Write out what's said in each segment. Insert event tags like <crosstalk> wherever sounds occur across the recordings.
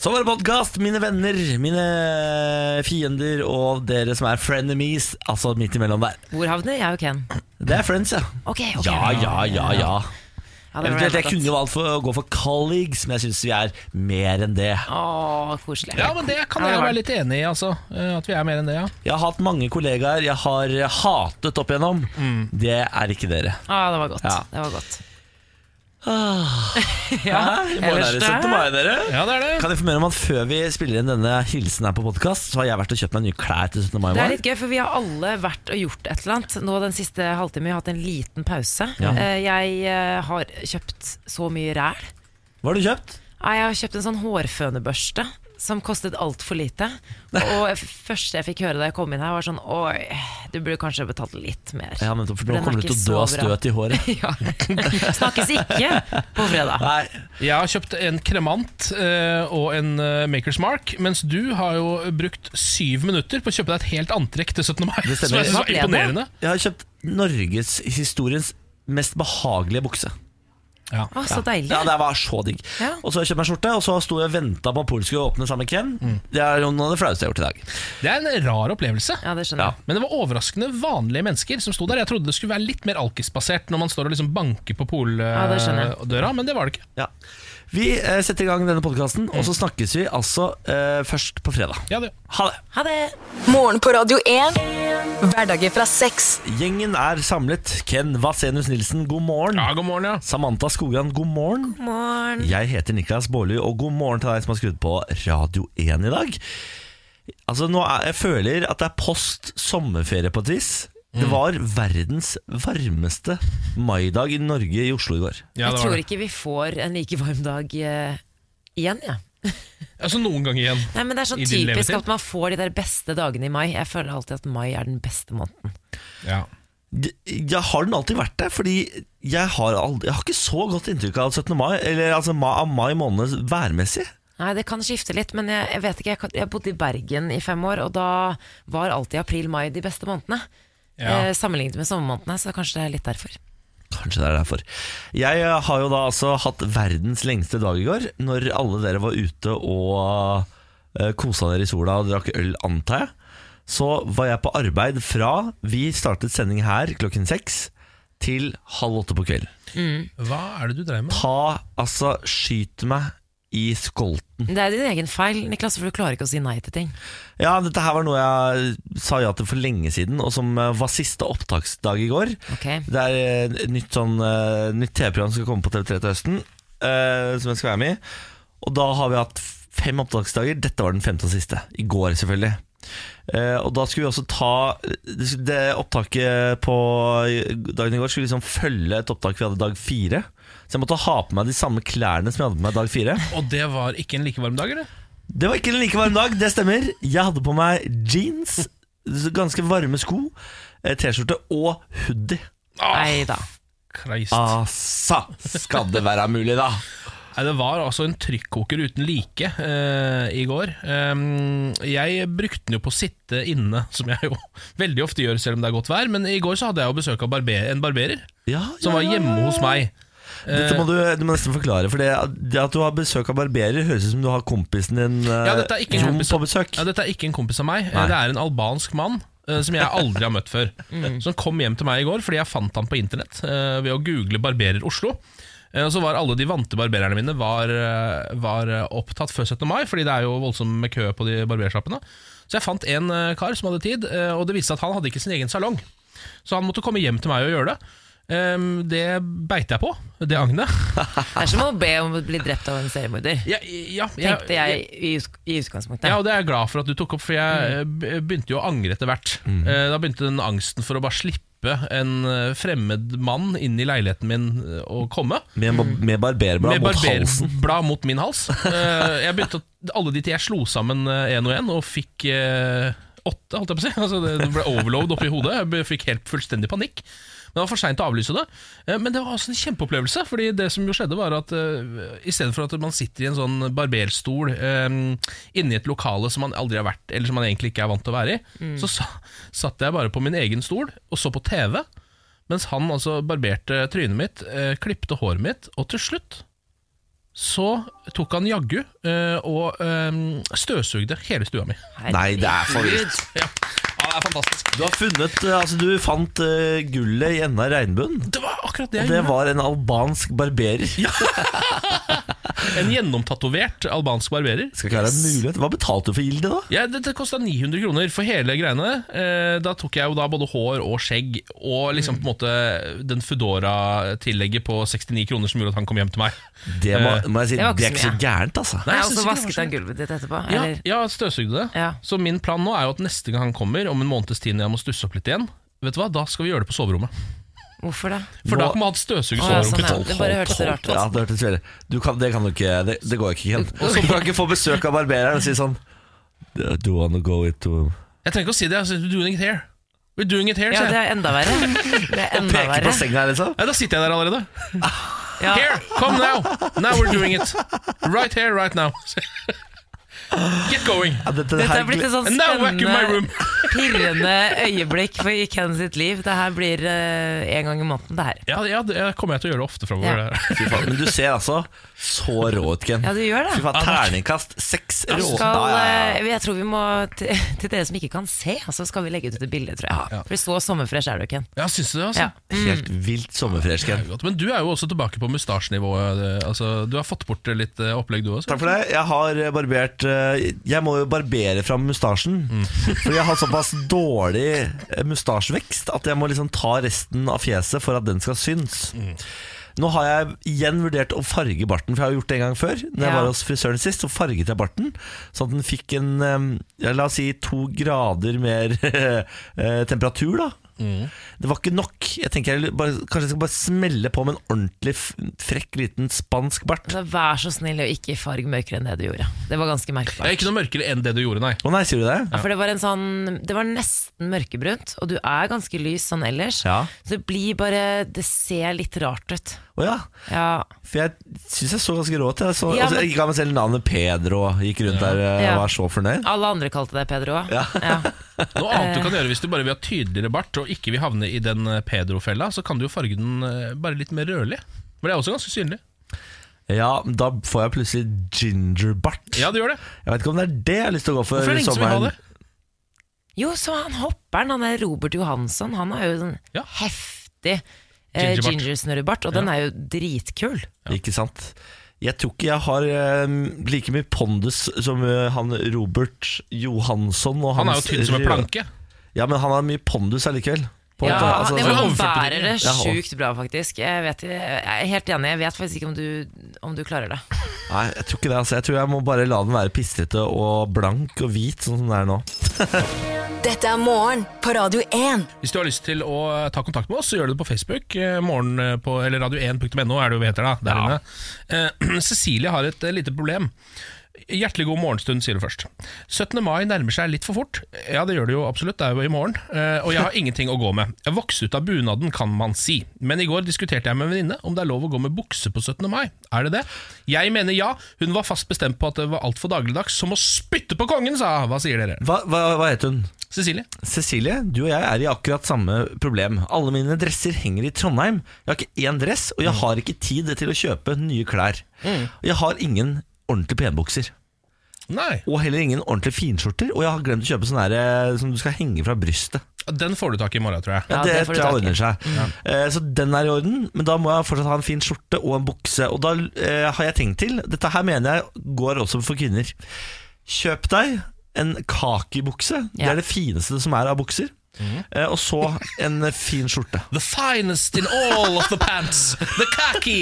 Så var det podkast, mine venner, mine fiender og dere som er frenemies. Altså midt imellom der. Hvor havner jeg og Ken? Det er friends, ja. Ok, ok. Ja, ja, ja, ja. Ja, Eventuelt, jeg kunne jo valgt for å gå for colleagues, men jeg syns vi er mer enn det. Åh, koselig. Ja, men det kan jeg være litt enig i, altså. Eh, At vi er mer enn det, ja. Jeg har hatt mange kollegaer jeg har hatet opp igjennom. Det er ikke dere. Ah, det var godt. Ja. Det var godt. <laughs> Hæ? I morgen er det da? 17. mai, dere. Ja, det er det. Kan jeg informere om at Før vi spiller inn denne hilsen her på podkast, har jeg vært og kjøpt meg nye klær til 17. mai. Det er litt gøy, for vi har alle vært og gjort et eller annet. Nå den siste halvtimen vi har hatt en liten pause. Ja. Eh, Jeg eh, har kjøpt så mye ræl. Hva har du kjøpt? Jeg har kjøpt en sånn hårfønebørste som kostet altfor lite. <laughs> Og f- første jeg fikk høre da jeg kom inn her, var sånn Oi, du burde kanskje betalt litt mer. Ja, men for Nå er kommer du til å dø av støt i håret. <laughs> ja. <laughs> Snakkes ikke på fredag. Nei, Jeg har kjøpt en kremant eh, og en eh, Makers Mark, mens du har jo brukt syv minutter på å kjøpe deg et helt antrekk til 17. mai. Det Som jeg synes var imponerende. Jeg har kjøpt Norges historiens mest behagelige bukse. Ja. Å, så deilig. Ja, Det var så digg. Ja. Og så kjøpte jeg meg skjorte, og så sto jeg og venta på at Polen skulle åpne sammen kveld. Ken. Det er jo noe av det flaueste jeg har gjort i dag. Det er en rar opplevelse. Ja, det skjønner Ja. jeg. Men det var overraskende vanlige mennesker som sto der. Jeg trodde det skulle være litt mer alkisbasert når man står og liksom banker på Ja, skjønner jeg. men det var det ikke. Ja. Vi eh, setter i gang denne podkasten, og så snakkes vi altså eh, først på fredag. Ja, det. Ha det! Ha det! Morgen på Radio 1. Hverdager fra sex. Gjengen er samlet. Ken Vasenus Nilsen, god morgen. ja, god morgen, ja. Samantha Skogran, god morgen. Morgen. Jeg heter Niklas Baarli, og god morgen til deg som har skrudd på Radio 1 i dag. Altså, nå er, Jeg føler at det er post sommerferie på et vis. Det var verdens varmeste maidag i Norge i Oslo i går. ja jeg tror ikke vi får en like varm dag eh, igjen, jeg. Ja. <laughs> Altså noen ganger igjen. Nei, men Det er sånn typisk at man får de der beste dagene i mai. Jeg føler alltid at mai er den beste måneden. Ja. Jeg har den alltid vært det, fordi jeg har, aldri, jeg har ikke så godt inntrykk av 17. mai, eller altså ma- av mai måned værmessig. Nei, Det kan skifte litt, men jeg, jeg vet ikke. Jeg, jeg bodde i Bergen i fem år, og da var alltid april-mai de beste månedene. Ja. Eh, sammenlignet med sommermånedene, så kanskje det er litt derfor. Kanskje det er derfor. Jeg eh, har jo da altså hatt verdens lengste dag i går, når alle dere var ute og uh, kosa dere i sola og drakk øl, antar jeg. Så var jeg på arbeid fra vi startet sending her klokken seks til halv åtte på kvelden. Hva er det du dreier med? Ta, altså, skyt meg i skolten. Det er din egen feil, Niklas, for du klarer ikke å si nei til ting. Ja, dette her var noe jeg sa ja til for lenge siden, og som eh, var siste opptaksdag i går. Okay. Det er eh, et nytt, sånn, eh, nytt TV-program som skal komme på TV3 til høsten, uh, som jeg skal være med i. Og da har vi hatt fem opptaksdager. Dette var den femte og siste. I går, selvfølgelig. Eh, og da skulle vi også ta Det, det opptaket på dagen i går skulle liksom følge et opptak vi hadde dag fire. Så jeg måtte ha på meg de samme klærne som jeg hadde på meg dag fire. Og det var ikke en like varm dag, eller? Det var ikke en like varm dag, det stemmer. Jeg hadde på meg jeans, ganske varme sko, eh, T-skjorte og hoodie. Nei da. Christ. Altså, skal det være mulig, da? Nei, det var altså en trykkoker uten like uh, i går. Um, jeg brukte den jo på å sitte inne, som jeg jo <laughs> veldig ofte gjør selv om det er godt vær. Men i går så hadde jeg jo besøk av barber en barberer Ja, som var hjemme hos meg. Dette må du, du må nesten forklare, for det, det at du har besøk av barberer, høres ut som du har kompisen din eh, Ja, kompis- på besøk. Ja, Dette er ikke en kompis av meg. Nei. Det er en albansk mann eh, som jeg aldri har møtt før. <laughs> Som kom hjem til meg i går fordi jeg fant han på internett eh, ved å google 'barberer Oslo'. Eh, Og så var alle de vante barbererne mine var, eh, var eh, opptatt før 17. mai, fordi det er jo voldsomt med kø på de barbersjappene. Så jeg fant en kar som hadde tid, og det viste seg at han hadde ikke sin egen salong. Så han måtte komme hjem til meg og gjøre det. Um, det beit jeg på, det agnet. <laughs> Det er som å be om å bli drept av en seriemorder. Ja, ja, Tenkte jeg i, i utgangspunktet. Ja, og det er jeg glad for at du tok opp, for jeg eh, begynte jo å angre etter hvert. Eh, Da begynte den angsten for å bare slippe en eh, fremmed mann inn i leiligheten min eh, å komme. Med, med barberblad Med mot halsen. Med barberblad mot min hals. Eh, Jeg begynte Alle de til jeg slo sammen én og én, og fikk åtte, holdt jeg på å si. Altså, det ble overload oppi hodet. Jeg fikk helt fullstendig panikk. Men det var for seint å avlyse det. Eh, Men det var også en kjempeopplevelse. Fordi det som jo skjedde var at uh, i stedet for at man sitter i en sånn barberstol uh, inni et lokale som man aldri har vært, eller som man egentlig ikke er vant til å være i, så sa, satt jeg bare på min egen stol og så på TV, mens han altså barberte trynet mitt, uh, klipte håret mitt, og til slutt så tok han jaggu eh, og eh, støvsugde hele stua mi. Nei, det er for vilt. Ja. ja, det er fantastisk. Du har funnet, eh, altså du fant uh, gullet i enden av regnbuen. Det var akkurat det jeg Og jeg det gjorde. var en albansk barberer. <laughs> En gjennomtatovert albansk barberer. Skal ikke være en mulighet Hva betalte du for Gilde, da? Ja, det, det kosta 900 kroner for hele greiene. Eh, da tok jeg jo da både hår og skjegg og liksom på en måte den Foodora-tillegget på 69 kroner som gjorde at han kom hjem til meg. Det må, Eh, må jeg si, det var det ikke er ikke så så mye. gærent, altså. Nei, jeg og synes så ikke det var vasket så- han gulvet ditt etterpå? Ja, Eller? ja støvsugde det. Ja. Så min plan nå er jo at neste gang han kommer, om en måneds tid når jeg må stusse opp litt igjen, Vet du hva, da skal vi gjøre det på soverommet. Hvorfor det? For Nå- da kunne man hatt støvsuge sånn, ja. Det bare hørtes rart ut. Ja, det hørtes veldig du kan, Det kan du ikke Det, det går ikke, Ken. Du kan ikke få besøk av barbereren og si sånn Do you wanna go into Jeg trenger ikke å si det. We're doing it here. We're doing it here, Ja, det er enda verre. Det er enda Peke på verre. senga, liksom? Ja, da sitter jeg der allerede. Ja. Here, come now. Now we're doing it. Right here, right now. Get going. Ja, dette, Dette her er blitt et sånn spennende, <laughs> pirrende øyeblikk for i Ken sitt liv. Det her blir uh, en gang i måneden, det her. Ja, ja, det kommer jeg til å gjøre det ofte framover. Ja. Fy faen, Men du ser altså så rå ut, Ken. Ja, du gjør det. Fy faen, Terningkast seks rå. Skal, eh, jeg tror vi må til, til dere som ikke kan se, så skal vi legge ut et bilde, tror jeg. Ja. For så sommerfresh er du, Ken. Ja, syns du det? altså? Ja. Helt vilt sommerfresh, Ken. Men du er jo også tilbake på mustasjenivået. Altså, du har fått bort litt eh, opplegg, du også? Takk for det. Jeg har barbert eh, Jeg må jo barbere fram mustasjen. <laughs> For jeg har såpass dårlig eh, mustasjevekst at jeg må liksom ta resten av fjeset for at den skal synes. Nå har jeg igjen vurdert å farge barten, for jeg har gjort det en gang før. Når jeg Ja. var hos frisøren sist, så farget jeg barten. Sånn at den fikk en eh, ja, La oss si to grader mer <laughs> eh, temperatur, da. Det var ikke nok. Jeg tenker jeg bare, Kanskje jeg skal bare smelle på med en ordentlig frekk liten spansk bart. Så vær så snill og ikke farg mørkere enn det du gjorde. Det var ganske er merkbart. ikke noe mørkere enn det du gjorde, nei. Å nei, sier du det? Ja, for det var en sånn Det var nesten mørkebrunt, og du er ganske lys sånn ellers. Ja. Så det blir bare Det ser litt rart ut. Å ja. Ja. For jeg syns jeg så ganske rå ut. Jeg, så, Ja, men- jeg ga meg selv navnet Pedro og gikk rundt der eh, Ja. og var så fornøyd. Alle andre kalte deg Pedro òg. Ja. <laughs> Noe annet du kan gjøre hvis du bare vil ha tydeligere bart og ikke vil havne i den eh, Pedro-fella, så kan du jo farge den eh, bare litt mer rødlig. Men det er også ganske synlig. Ja, da får jeg plutselig gingerbart. Ja, det gjør det. Jeg vet ikke om det er det jeg har lyst til å gå for. Hvorfor er det ingen som vil ha det? Jo, så han hopperen, han er Robert Johansson, han har jo sånn Ja. heftig eh, Gingerbart. gingersnurrebart, og den er jo dritkul. Ikke sant? Jeg tror ikke jeg har eh, like mye pondus som uh, han Robert Johansson. Og Han er jo tynn som en planke. Ja, men han har mye pondus allikevel. På Ja, måte, altså, det, han bærer det sjukt bra, faktisk. Jeg, vet, jeg er helt enig. Jeg vet faktisk ikke om du, om du klarer det. Nei, jeg tror ikke det. Altså. Jeg tror jeg må bare la den være pistrete og blank og hvit, sånn som den er nå. <laughs> Dette er morgen på Radio 1. Hvis du har lyst til å ta kontakt med oss, så gjør du det på Facebook. eh, Morgen eh, på, eller radio1.no er det jo vi heter da. Der inne. Eh, <clears throat> Cecilie har et eh, lite problem. Hjertelig god morgenstund, sier du først. 17. mai nærmer seg litt for fort. Ja, det gjør det jo absolutt, det er jo i morgen. Eh, Og jeg har ingenting å gå med. Jeg vokste ut av bunaden, kan man si. Men i går diskuterte jeg med en venninne om det er lov å gå med bukse på 17. mai. Er det det? Jeg mener ja. Hun var fast bestemt på at det var altfor dagligdags. Som å spytte på kongen, sa hun. Hva sier dere? Hva, hva, hva heter hun? Cecilie? Cecilie, du og jeg er i akkurat samme problem. Alle mine dresser henger i Trondheim. Jeg har ikke én dress, og jeg har ikke tid til å kjøpe nye klær. Og Jeg har ingen ordentlige penbukser. Nei. Og heller ingen ordentlige finskjorter. Og jeg har glemt å kjøpe sånne her, eh, som du skal henge fra brystet. Den får du tak i i morgen, tror jeg. Ja, Ja, det, det får tror jeg ordner seg. Eh, så den er i orden, men da må jeg fortsatt ha en fin skjorte og en bukse. Og da eh, har jeg tenkt til Dette her mener jeg går også for kvinner. Kjøp deg en kakibukse. Det er det fineste som er av bukser. Eh, og så en fin skjorte. <laughs> The finest in all of the pants. The khaki.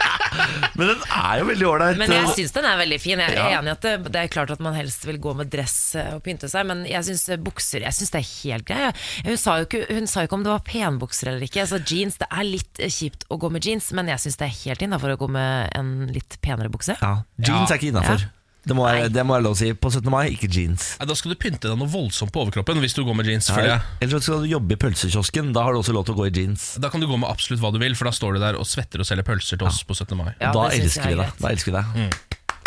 <laughs> Men den er jo veldig ålreit. Men jeg syns den er veldig fin. Jeg er Ja. enig i at det, det er klart at man helst vil gå med dress eh, og pynte seg, men jeg syns bukser Jeg synes det er helt greit. Hun sa, jo ikke, hun sa jo ikke om det var penbukser eller ikke. Altså jeans, Det er litt eh, kjipt å gå med jeans, men jeg syns det er helt innafor å gå med en litt penere bukse. ja, Jeans er ikke innafor. Ja. Det, må være- Nei. det må være lov å si. På 17. mai, ikke jeans. Nei, da skal du pynte deg noe voldsomt på overkroppen hvis du går med jeans. føler. Eller så skal du jobbe i pølsekiosken. Da har du også lov til å gå i jeans. Da kan du gå med absolutt hva du vil, for da står du der og svetter og selger pølser til oss på 17. mai. Ja, da elsker er. Da elsker vi deg.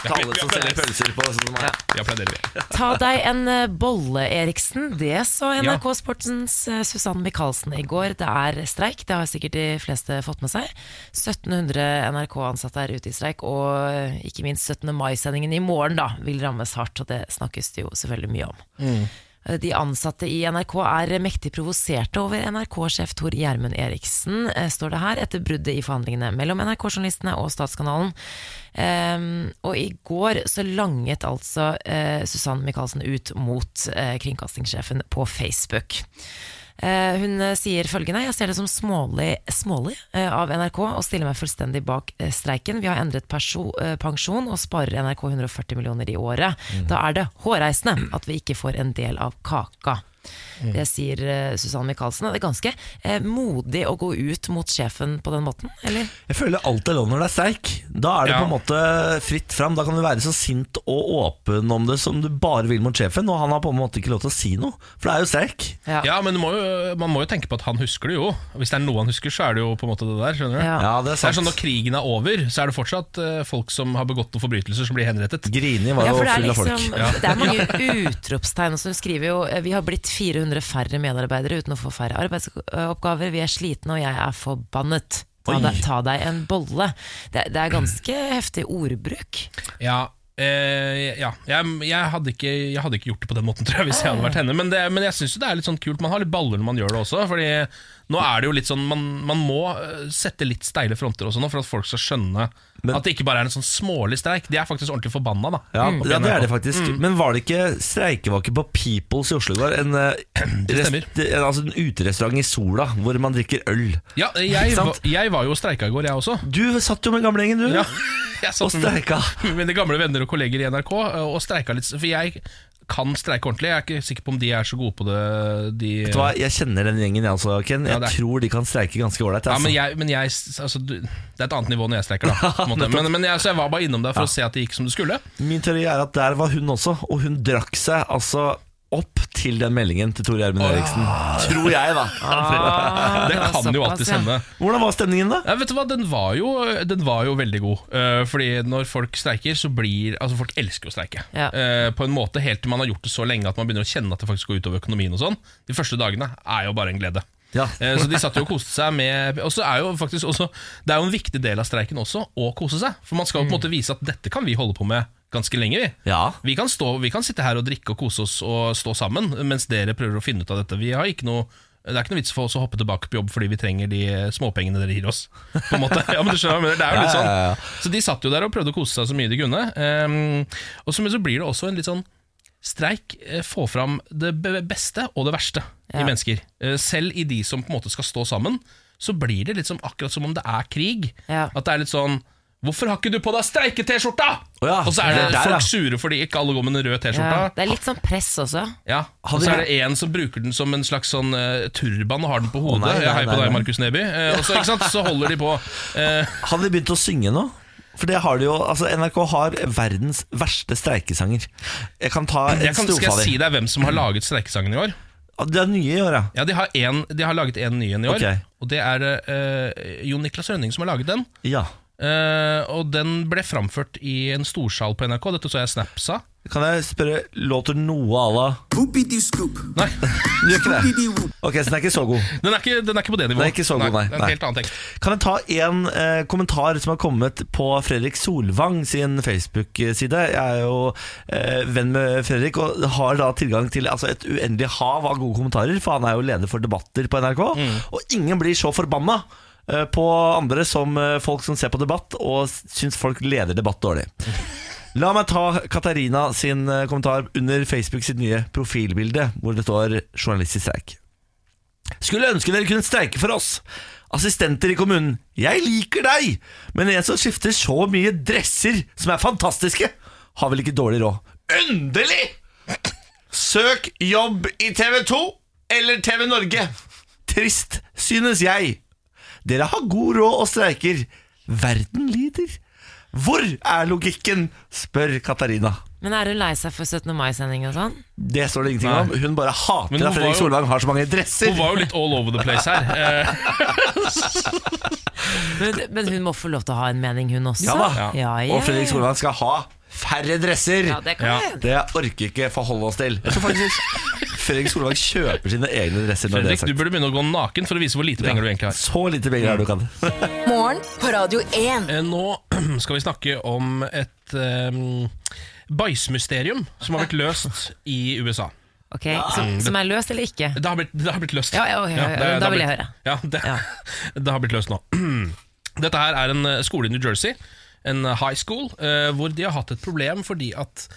Til alle som selger pølser på sånn som meg. Ja, applauderer, vi. <laughs> Ta deg en eh, bolle, Eriksen. Det så NRK Sportens eh, Susanne Michaelsen i går. Det er streik, det har sikkert de fleste fått med seg. 1700 NRK-ansatte er ute i streik, og eh, ikke minst 17. mai-sendingen i morgen da, vil rammes hardt, og det snakkes det jo selvfølgelig mye om. Eh, De ansatte i NRK er mektig provoserte over NRK-sjef Tor Gjermund Eriksen, eh, står det her, etter bruddet i forhandlingene mellom NRK-journalistene og Statskanalen. Ehm, og i går så langet altså eh, Susann Michaelsen ut mot eh, kringkastingssjefen på Facebook. Eh, hun eh, sier følgende Jeg ser det som smålig, smålig eh, av NRK å stille meg fullstendig bak streiken. Vi har endret pensjon og sparer NRK 140 millioner i året. Da er det hårreisende at vi ikke får en del av kaka. Det sier uh, Susann Michaelsen. Det er ganske eh, modig å gå ut mot sjefen på den måten, eller? Jeg føler alt er lov når det er streik. Da er det Ja. på en måte fritt fram. Da kan du være så sint og åpen om det som du bare vil mot sjefen, og han har på en måte ikke lov til å si noe, for det er jo streik. Ja. Ja, men du må jo, man må jo tenke på at han husker det jo. Hvis det er noe han husker, så er det jo på en måte det der. skjønner du? Ja. Det er Det er sant. sånn Når krigen er over, så er det fortsatt eh, folk som har begått noen forbrytelser, som blir henrettet. Grini var jo full av folk. liksom Ja. Det er mange <laughs> utropstegn. Og hun skriver jo Vi har blitt 400 færre medarbeidere uten å få færre arbeidsoppgaver. Vi er slitne, og jeg er forbannet. Ta deg, ta deg en bolle. Det, det er ganske heftig ordbruk. Ja, eh, ja. Jeg, jeg, hadde ikke, jeg hadde ikke gjort det på den måten, tror jeg, hvis jeg hadde vært henne. Men, det, men jeg syns det er litt sånn kult. Man har litt baller når man gjør det også. Fordi nå er det jo litt sånn Man, man må eh, sette litt steile fronter også nå, for at folk skal skjønne Men- at det ikke bare er en sånn smålig streik. De er faktisk ordentlig forbanna, da. Ja, mm. ja, det er det faktisk. Men var det ikke streikevake på Peoples i Oslo i går? En, eh, <clears throat> rest, en, altså en uterestaurant i Sola hvor man drikker øl. Ja, jeg, var, jeg var jo og streika i går, jeg også. Du satt jo med gamlegjengen, du. Ja, <laughs> jeg Og satt med streika. <laughs> mine gamle venner og kolleger i NRK eh, og streika litt. For jeg kan streike ordentlig. Jeg er ikke sikker på om de er så gode på det. De, Vet du hva, Jeg kjenner den gjengen, jeg også, Ken. Jeg Ja, er- tror de kan streike ganske ålreit. Ja, Altså. men jeg, men jeg altså, du, Det er et annet nivå når jeg streiker, da. <laughs> Men, men jeg, så jeg var bare innom der for å se at det gikk som det skulle. Min teori er at der var hun også, og hun drakk seg altså opp til den meldingen til Tor Gjermund Eriksen. Tror jeg, da. <laughs> Det kan jo alltid hende. Hvordan var stemningen, da? Ja, vet du hva, Den var jo, den var jo veldig god. Eh, fordi når folk streiker, så blir Altså Folk elsker å streike. Ja. Eh, på en måte Helt til man har gjort det så lenge at man begynner å kjenne at det faktisk går utover økonomien. og sånn De første dagene er jo bare en glede. Ja. Eh, Så de satt jo og koste seg med Og så er jo faktisk også Det er jo en viktig del av streiken også å kose seg. For man skal jo på en måte vise at dette kan vi holde på med ganske lenge. Vi Ja. Vi kan, stå, vi kan sitte her og drikke og kose oss og stå sammen mens dere prøver å finne ut av dette. Vi har ikke noe det er ikke noe vits for oss å hoppe tilbake på jobb fordi vi trenger de småpengene dere gir oss. På en måte. <laughs> Ja, men du skjønner, det er jo litt sånn. Så de satt jo der og prøvde å kose seg så mye de kunne. Um, og så, så blir det også en litt sånn Streik Få fram det beste og det verste Ja. i mennesker. Eh, selv i de som på en måte skal stå sammen, så blir det litt som, akkurat som om det er krig. Ja. At det er litt sånn Hvorfor har ikke du på deg streike-T-skjorta?! Oh ja, og så er det, det der, folk ja. sure fordi ikke alle går med den røde T-skjorta. Ja. Det er litt sånn press også. Ja, og så er det en som bruker den som en slags sånn uh, turban og har den på hodet. nei, nei, Ja, Hei på deg. Markus Neby. Uh, og så, ikke sant, så holder de på. Uh, Hadde de begynt å synge nå? For det har de jo, altså NRK har verdens verste streikesanger. Jeg kan ta en jeg kan, skal jeg si deg hvem som har laget streikesangen i år? De er nye i år, ja. Ja, De har, en, de har laget en ny en i år. Okay. Og det er uh, Jon Niklas Rønning som har laget den. ja. Eh, og den ble framført i en storsal på NRK. Dette så jeg snaps av. Kan jeg spørre, låter noe à la. Nei, Du <laughs> gjør ikke det? Ok, så den er ikke så god. den er, ikke, den er ikke på det nivået. Den er ikke så god, nei. Det er en Nei. helt annen tekst. Kan jeg ta en eh, kommentar som har kommet på Fredrik Solvang sin Facebook-side? Jeg er jo eh, venn med Fredrik og har da tilgang til altså, et uendelig hav av gode kommentarer, for han er jo leder for debatter på NRK. Og ingen blir så forbanna på andre som eh, folk som ser på debatt og syns folk leder debatt dårlig. La meg ta Katarina sin eh, kommentar under Facebook sitt nye profilbilde, hvor det står 'journalist i streik'. Skulle ønske dere kunne streike for oss. Assistenter i kommunen. Jeg liker deg, men en som skifter så mye dresser som er fantastiske, har vel ikke dårlig råd. Underlig! Søk jobb i TV 2 eller TV Norge. Trist, synes jeg. Dere har god råd og streiker. Verden lider. Hvor er logikken? spør Katarina. Men er hun lei seg for 17. mai-sending og sånn? Det står det ingenting Nei. om. Hun bare hater hun at Fredrik jo- Solvang har så mange dresser. Hun var jo litt all over the place her. <laughs> Men, men hun må få lov til å ha en mening, hun også. Ja da. Ja, ja. Og Fredrik Solvang skal ha færre dresser. Ja, det kan Ja. Det orker ikke forholde oss til. Jeg tror faktisk Fredrik Solvang kjøper sine egne dresser. Fredrik, du burde begynne å gå naken for å vise hvor lite penger du egentlig har. Så lite penger har du kan. Morgen på Radio 1. Eh, Nå <clears throat> skal vi snakke om et um, bæsjmysterium som har blitt løst i USA. Ok, som, som er løst eller ikke? Det har blitt, det har blitt løst. Ja, ja, ja, det- da vil jeg høre. Ja, det, Ja. <clears throat> det har blitt løst nå. <clears throat> Dette her er en eh, skole i New Jersey, en high school, eh, hvor de har hatt et problem fordi at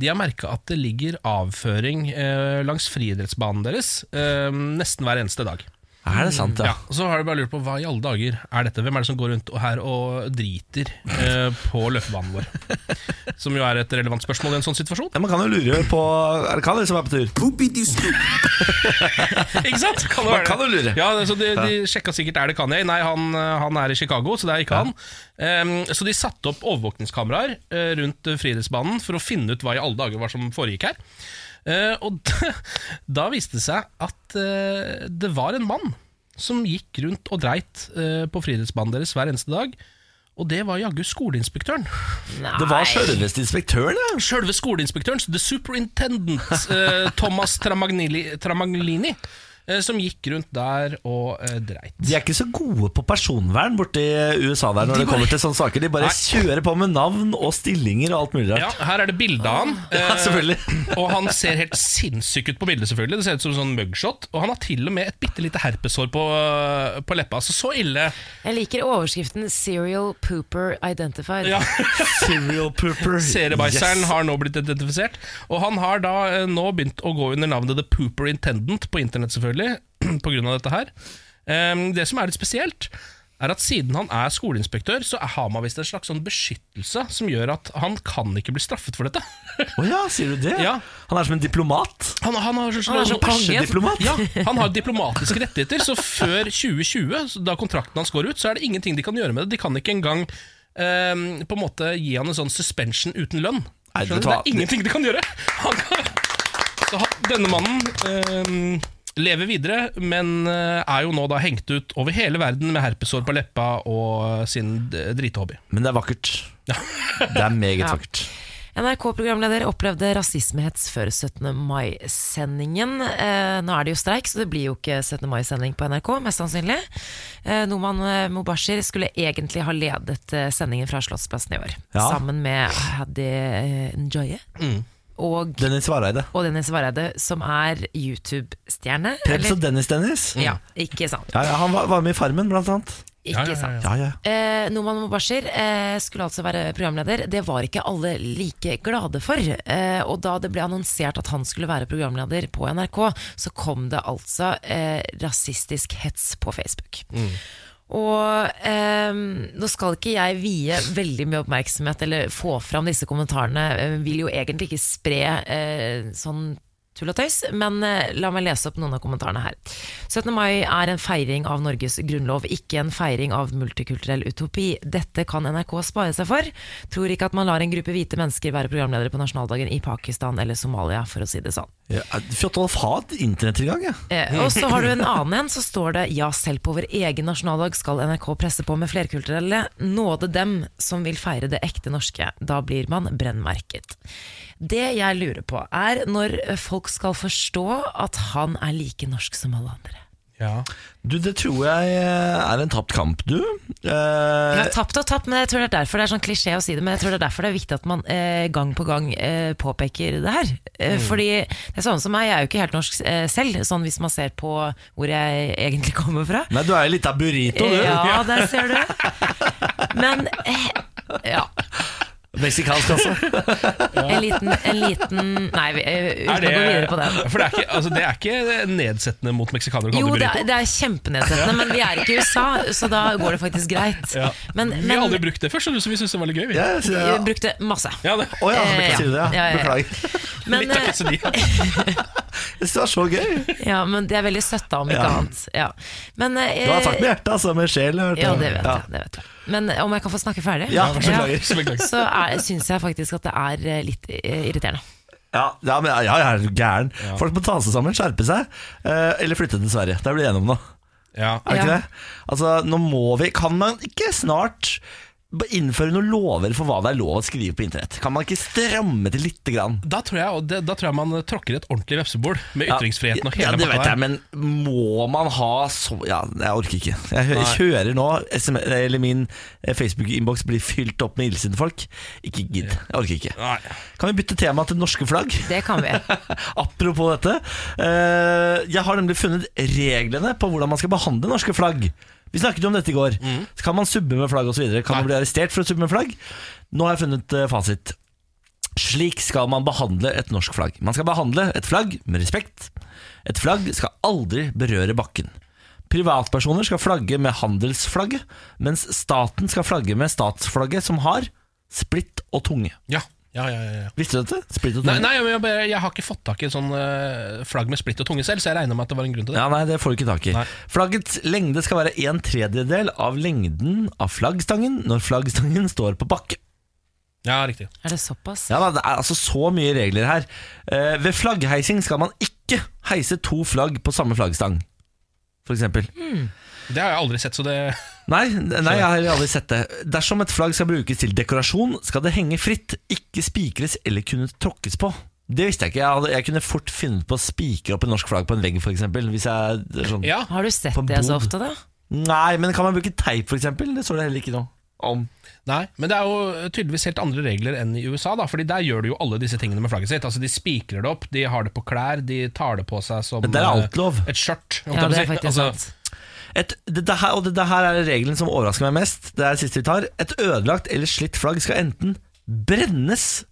de har merka at det ligger avføring eh, langs friidrettsbanen deres eh, nesten hver eneste dag. Er det sant, Ja, ja? og Så har du bare lurt på hva i alle dager er dette? Hvem er det som går rundt og her og driter eh, på løpebanen vår? <laughs> Som jo er et relevant spørsmål i en sånn situasjon. Ja, Man kan jo lure på Er det kan som er på tur? <laughs> Ikke sant? Kan det Man være kan det? jo lure. Ja, så de, de sjekka sikkert er det Kanye. Nei, han, han er i Chicago, så det er ikke han. Um, så de satte opp overvåkningskameraer eh, rundt friidrettsbanen for å finne ut hva i alle dager var som foregikk her. Eh, og <laughs> da, da viste det seg at eh, det var en mann som gikk rundt og dreit eh, på friidrettsbanen deres hver eneste dag. Og det var jaggu skoleinspektøren. Nei. Det var sjølveste inspektøren, ja. Sjølve skoleinspektøren, the superintendent Thomas Tramaglini, som gikk rundt der og eh, dreit. De er ikke så gode på personvern borti USA der når De det kommer bare- til sånne saker. De bare Nei. kjører på med navn og stillinger og alt mulig rart. Ja, her er det bilde av han. Ja, <laughs> eh, selvfølgelig. og han ser helt sinnssyk ut på bildet, selvfølgelig. Det ser ut som en sånn mugshot. Og han har til og med et bitte lite herpesår på, på leppa. Altså så ille. Jeg liker overskriften 'Serial Pooper Identified'. Ja, <laughs> Serial pooper. Seriebæsjeren Yes. har nå blitt identifisert. Og han har da eh, nå begynt å gå under navnet The Pooper Intendant på internett, selvfølgelig, <clears throat> på grunn av dette her. Det som er litt spesielt, er at siden han er skoleinspektør, så har man visst en slags sånn beskyttelse som gjør at han kan ikke bli straffet for dette. <laughs> Å ja, sier du det? Ja. Han er som en diplomat. Han, han har Han er som kongen. Bæsjediplomat. Ja, han har <laughs> diplomatiske rettigheter, så før 2020, da kontrakten hans går ut, så er det ingenting de kan gjøre med det. De kan ikke engang um, på en måte gi han en sånn suspension uten lønn. Nei, du Det er ingenting de kan gjøre. Han kan, så denne mannen ehm, lever videre, men eh, er jo nå da hengt ut over hele verden med herpesår på leppa og sin drithobby. Men det er vakkert. <laughs> Det er meget Ja. vakkert. NRK-programleder opplevde rasismehets før 17. mai-sendingen. Eh, nå er det jo streik, så det blir jo ikke 17. mai-sending på NRK, mest sannsynlig. Eh, Noman eh, Mubashir skulle egentlig ha ledet eh, sendingen fra Slottsplassen i år, Ja. sammen med Hadi Njoye. Njoye. Og, Dennis Vareide. og Dennis Vareide, som er YouTube-stjerne. Prebz eller- og Dennis Dennis. Ja, ikke sant. Ja, ja, han var, var med i Farmen, blant annet. Ikke Ja, ja, ja, sant. Ja, ja. Eh, Noman Mubashir eh, skulle altså være programleder. Det var ikke alle like glade for. Eh, og da det ble annonsert at han skulle være programleder på NRK, så kom det altså eh, rasistisk hets på Facebook. Og eh, nå skal ikke jeg vie veldig mye oppmerksomhet eller få fram disse kommentarene. Jeg vil jo egentlig ikke spre eh, sånn tull og tøys, men eh, la meg lese opp noen av kommentarene her. 17. mai er en feiring av Norges grunnlov, ikke en feiring av multikulturell utopi. Dette kan NRK spare seg for. Tror ikke at man lar en gruppe hvite mennesker være programledere på nasjonaldagen i Pakistan eller Somalia, for å si det sånn. Ja Fjotolf har et internettilgang, ja. Eh, og så har du en annen en, så står det Ja, selv på vår egen nasjonaldag skal NRK presse på med flerkulturelle. Nåde dem som vil feire det ekte norske. Da blir man brennmerket. Det jeg lurer på, er når folk skal forstå at han er like norsk som alle andre. Ja. Du, Det tror jeg er en tapt kamp, du. Eh, Ja, tapt og tapt, men jeg tror det er derfor det er sånn klisjé å si det. Men jeg tror det er derfor det er viktig at man eh, gang på gang eh, påpeker det her. Eh, Fordi det er sånn som meg, jeg er jo ikke helt norsk eh, selv, sånn hvis man ser på hvor jeg egentlig <laughs> kommer fra. Nei, du er jo litt av burrito, du. Ja, <laughs> der ser du. Men eh, ja. Meksikansk, også. <laughs> En liten, en liten Nei, vi, eh, uten å gå videre på den. For det er, ikke, altså, det er ikke nedsettende mot meksikanere Jo, det er, det er kjempenedsettende, men vi er ikke i USA, så da går det faktisk greit. Ja. Men, Vi har men aldri brukt det før, så vi syns det var litt gøy. Vi. Ja, så, ja. Vi brukte masse. Ja, det. Oh, ja, Eh, sier det? ja. Ja. Ja, ja, ja. Beklager. <laughs> Men, Litt av eh. <laughs> Jeg synes det var så gøy. ja, men det er veldig søtt, da, om ikke Ja. annet. Ja. Men, eh, Du har sagt med hjertet, altså. Med sjel. Ja, det vet Ja. jeg. Det vet jeg. Men om jeg kan få snakke ferdig? Ja, beklager. Så. Syns jeg faktisk at det er eh, litt eh, irriterende. Ja, ja, men, ja, jeg er gæren. Folk må ta seg sammen, skjerpe seg, eh, eller flytte til Sverige. Det er vi enige om nå. Ja. Er det ikke Ja. det? Altså, nå må vi Kan man ikke snart innføre noen lover for hva det er lov å skrive på internett? Kan man ikke stramme til lite grann? Da tror, jeg, det, da tror jeg man tråkker et ordentlig vepsebol med ytringsfriheten og ja, hele det vet jeg, men må man ha så Ja, jeg orker ikke. Jeg, jeg kjører nå SM, Eller min eh, Facebook-innboks blir fylt opp med illsinte folk. Ikke gidd. Jeg orker ikke. Nei. Kan vi bytte tema til norske flagg? Det kan vi. <laughs> Apropos dette. eh, jeg har nemlig funnet reglene på hvordan man skal behandle norske flagg. Vi snakket jo om dette i går. Mm. kan man subbe med flagg osv.? Kan Nei. man bli arrestert for å subbe med flagg? Nå har jeg funnet eh, fasit. Slik skal man behandle et norsk flagg. Man skal behandle et flagg med respekt. Et flagg skal aldri berøre bakken. Privatpersoner skal flagge med handelsflagget, mens staten skal flagge med statsflagget som har splitt og tunge. Ja, ja, ja, ja, ja. Visste du dette? Splitt og tunge? nei men jeg, bare, jeg har ikke fått tak i en sånn eh, flagg med splitt og tunge selv, så jeg regner med at det var en grunn til det. Ja, nei, det får du ikke tak i. Nei. Flaggets lengde skal være en tredjedel av lengden av flaggstangen når flaggstangen står på bakke. Ja, riktig. Er det såpass? Ja, da, Det er altså så mye regler her. Eh, ved flaggheising skal man ikke heise to flagg på samme flaggstang, for eksempel. Det har jeg aldri sett, så det Nei, nei, jeg har aldri sett det. Dersom et flagg skal brukes til dekorasjon, skal det henge fritt, ikke spikres eller kunne tråkkes på. Det visste jeg ikke. Jeg, hadde, jeg kunne fort funnet på å spikre opp en norsk flagg på en vegg, f.eks. Hvis jeg sånn. Ja, Har du sett det så ofte, da? Nei, men kan man bruke teip, f.eks.? Det står det heller ikke noe om. Nei, men det er jo tydeligvis helt andre regler enn i USA, da Fordi der gjør de jo alle disse tingene med flagget sitt. Altså De spikrer det opp, de har det på klær, de tar det på seg som er eh, alt lov. et skjørt. Ja, det er faktisk Altså, sant. Et, det, her, og det, det her er regelen som overrasker meg mest. Det er det siste vi tar. Et ødelagt eller slitt flagg skal enten brennes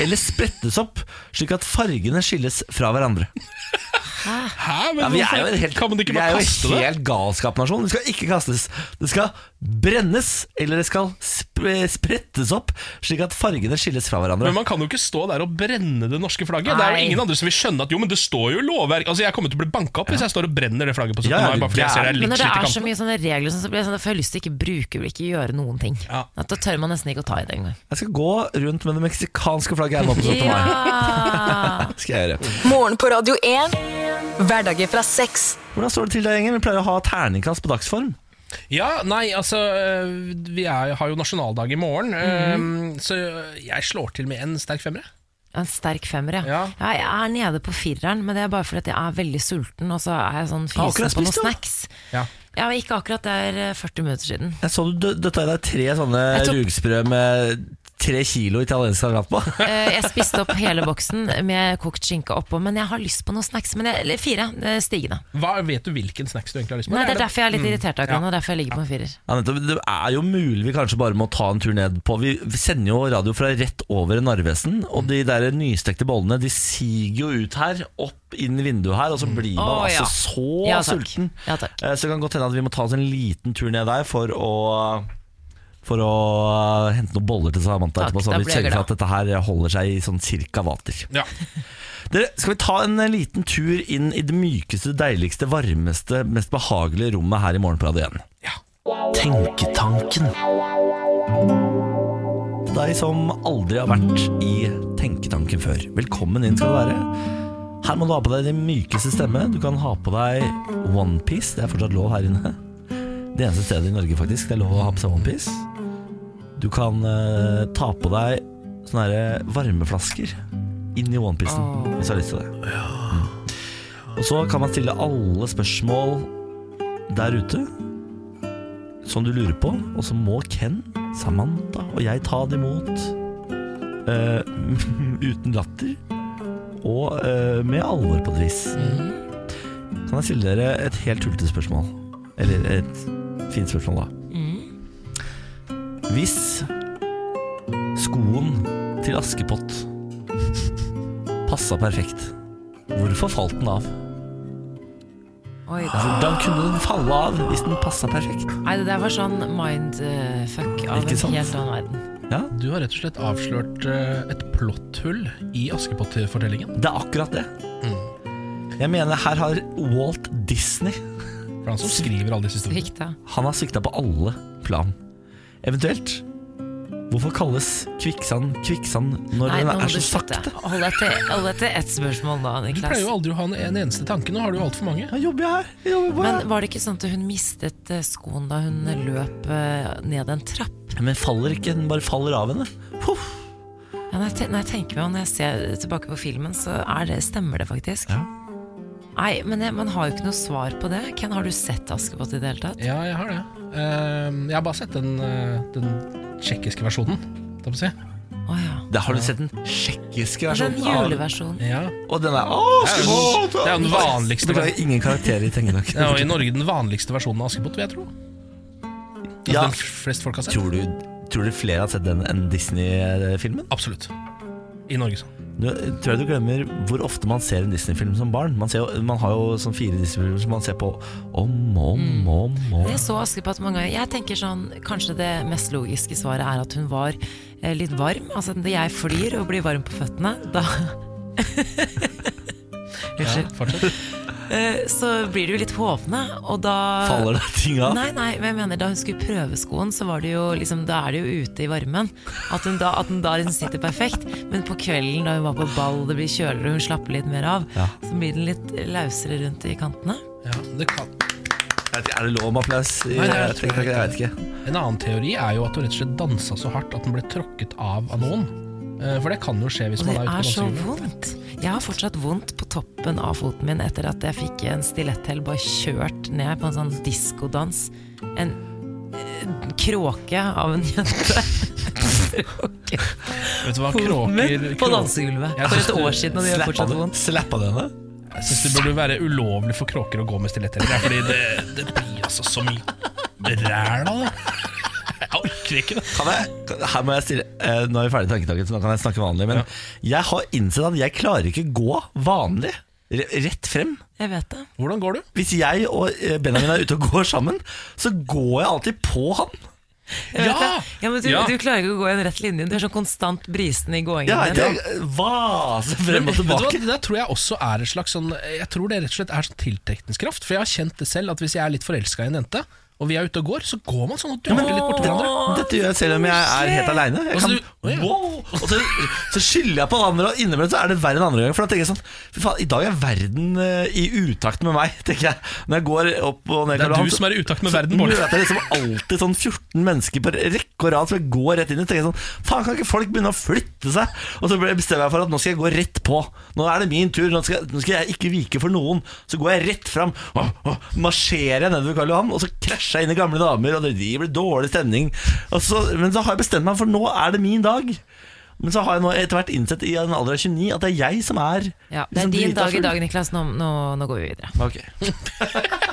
eller sprettes opp, slik at fargene skilles fra hverandre. Hæ? Men Ja, vi er jo en helt, kan man ikke vi er bare jo kaste det? helt galskapnasjon. Det skal ikke kastes. Det skal brennes, eller det skal sp sprettes opp, slik at fargene skilles fra hverandre. Men man kan jo ikke stå der og brenne det norske flagget. Det er jo ingen andre som vil skjønne at jo, men det står jo lovverk Altså Jeg kommer til å bli banka opp hvis jeg står og brenner det flagget på 17. Ja, ja, mai. Bare fordi jeg ser det er Men når det er så mye sånne regler, så blir jeg sånn, da får jeg lyst til å ikke bruke eller ikke gjøre noen ting. Ja. At Da tør man nesten ikke å ta i det engang. Jeg skal gå rundt med det meksikanske flagget her nå på 17. mai. Ja. <laughs> Skal jeg gjøre. Morgen på Radio 1. Hverdager fra sex. Hvordan står det til deg, gjengen? Vi pleier å ha terningkast på dagsform. Ja, nei, altså øh, Vi er, har jo nasjonaldag i morgen, mm. øh, så jeg slår til med en sterk femmer. En sterk femmer, ja. Ja. ja. Jeg er nede på fireren, men det er bare fordi at jeg er veldig sulten, og så er jeg sånn fysen på noen snacks. Ja. Ja, men ikke akkurat, det er eh, 40 minutter siden. Jeg så du dø- døtta i deg tre sånne tok- rugsprø med tre kilo italiensk salat på. <laughs> Eh, Jeg spiste opp hele boksen med kokt skinke oppå, men jeg har lyst på noen snacks. Men jeg, eller fire, stigende. Hva Vet du hvilken snacks du egentlig har lyst på? Nei, Det er derfor jeg er litt irritert akkurat nå, derfor jeg ligger på en firer. Ja, det er jo mulig vi kanskje bare må ta en tur ned på Vi, sender jo radio fra rett over Narvesen, og de der nystekte bollene De siger jo ut her, opp inn i vinduet her, og så blir man ja. altså så Ja, sulten. Ja. Eh, Så det kan godt hende at vi må ta oss en liten tur ned der for å For å hente noen boller til Samantha Takk, etterpå, så vi sørger for at dette her holder seg i sånn cirka vater. Ja. Dere, skal vi ta en eh, liten tur inn i det mykeste, deiligste, varmeste, mest behagelige rommet her i Morgen på Radio 1? Ja. Tenketanken. Deg som aldri har vært i Tenketanken før. Velkommen inn skal du være. Her må du ha på deg din mykeste stemme. Du kan ha på deg onepiece. Det er fortsatt lov her inne. Det eneste stedet i Norge faktisk det er lov å ha på seg onepiece. Du kan uh, ta på deg sånne her varmeflasker inn i onepiecen oh. hvis du har lyst til det. Mm. Og så kan man stille alle spørsmål der ute som du lurer på, og så må Ken, Samantha og jeg ta det imot uh, <laughs> uten latter og uh, med alvor på et vis. Kan jeg stille dere et helt tullete spørsmål? Eller et fint spørsmål, da. Hvis skoen til Askepott passa perfekt, hvorfor falt den av? Oi da. Hvordan kunne den falle av hvis den passa perfekt? Nei, det der var sånn mindfuck av Ikke en sant? helt annen verden. Ja, Du har rett og slett avslørt eh, et plotthull i Askepott-fortellingen. det er akkurat det. Jeg mener her har Walt Disney For han som skriver alle disse historiene. Svikta. Han har svikta på alle plan. Eventuelt Hvorfor kalles kvikksand kvikksand når Nei, den er så sakte? Hold deg til, hold deg til ett spørsmål da, Du pleier jo aldri å ha en, en eneste tanke. Nå har du jo altfor mange. Jeg jobber her? Jeg jobber på Men her. var det ikke sånn at hun mistet eh, skoen da hun løp eh, ned en trapp? Men faller ikke, den bare faller av henne. Huff. Ja, når, jeg når jeg tenker meg om, når jeg ser tilbake på filmen, så er det, stemmer det faktisk. Ja. Nei, men jeg, man har jo ikke noe svar på det. Ken, har du sett Askepott i det hele tatt? Ja, jeg har det. Uh, jeg har bare sett den, uh, den tsjekkiske versjonen. Da må jeg si. Oh, ja. Da har du sett den tsjekkiske versjonen. Den juleversjonen. Ja. Og den er Å, Det er jo Askepott! den- det er den vanligste Beklager, ingen karakterer i Tengedag. Ja, og I Norge den vanligste versjonen av Askepott, vil jeg tro. Altså, Ja. Den flest folk har sett. Tror du, tror du flere har sett den enn Disney-filmen? Absolutt. I Norge, sånn. Nå tror jeg du glemmer hvor ofte man ser en Disney-film som barn. Man, ser jo, man har jo sånn fire Disney-filmer som man ser på om og om og om. Jeg så Askepott mange ganger. Jeg tenker sånn, Kanskje det mest logiske svaret er at hun var eh, litt varm. Altså jeg flyr og blir varm på føttene, da <laughs> Ja, fortsett. Eh, Så blir det jo litt hovne, og da Faller det ting av? Nei, nei, men jeg mener Da hun skulle prøve skoen, så var det jo liksom, da er det jo ute i varmen. At hun da, at hun da liksom sitter perfekt. Men på kvelden da hun var på ball, det blir kjøligere og hun slapper litt mer av, Ja. så blir den litt lausere rundt i kantene. Ja, det kan. Ikke, Er det lov med applaus? i- Nei, det er- jeg, jeg vet ikke. En annen teori er jo at hun rett og slett dansa så hardt at den ble tråkket av av noen. Eh, For det kan jo skje hvis Og man er ute på dansegulvet. Det er så vondt. Jeg har fortsatt vondt på toppen av foten min etter at jeg fikk en stiletthæl bare kjørt ned på en sånn diskodans. En eh, kråke av en jente. <laughs> Vet du hva, kråker på dansegulvet. For et år siden, og det gjør fortsatt vondt. Slappa du henne? Jeg syns det burde være ulovlig for kråker å gå med stiletter. Er fordi det, det blir altså så mye ræl av det. Jeg orker ikke det. Kan jeg, her må jeg stille eh, Nå er vi ferdig i tanketaket, så nå kan jeg snakke vanlig. Men jeg har innsett at jeg klarer ikke gå vanlig. re- Rett frem. Jeg vet det. Hvordan går du? Hvis jeg og eh, Benjamin er ute og går sammen, så går jeg alltid på han. Jeg vet Ja! det. ja men du, Ja. du klarer ikke å gå i en rett linje. Du er sånn konstant brisen i gåingen. Ja, din. jeg vaser frem og Vet du hva, tilbake. det der tror jeg også er et slags sånn Jeg tror det rett og slett er sånn tiltrekningskraft. For jeg har kjent det selv, at hvis jeg er litt forelska i en jente, og vi er ute og går, så går man sånn og dukker litt borti hverandre. Dette gjør jeg selv om jeg er helt aleine. Du- ja. wow, og så, så skylder jeg på alle andre, og innimellom så er det verre enn andre ganger. For da tenker jeg sånn Fy faen, i dag er verden eh, i utakt med meg, <laughs> tenker jeg. Når jeg går opp og ned Det er du som er i utakt med så verden, Bård. Det er liksom alltid sånn 14 mennesker på rekke og rad som jeg går rett inn i. Tenker jeg sånn Faen, kan ikke folk begynne å flytte seg? Og så bestemmer jeg for at nå skal jeg gå rett på. Nå er det min tur. Nå skal, nå skal jeg ikke vike for noen. Så går jeg rett fram. Marsjerer jeg nedover Karl Johan, og så krasjer jeg inn i gamle damer, og det blir dårlig stemning. Så, men så har jeg bestemt meg for nå er det min dag. Men så har jeg nå etter hvert innsett i en alder av 29 at det er jeg som er Ja, det er liksom din dag i dag, Niklas. Nå, nå, nå går vi videre. Ok <laughs>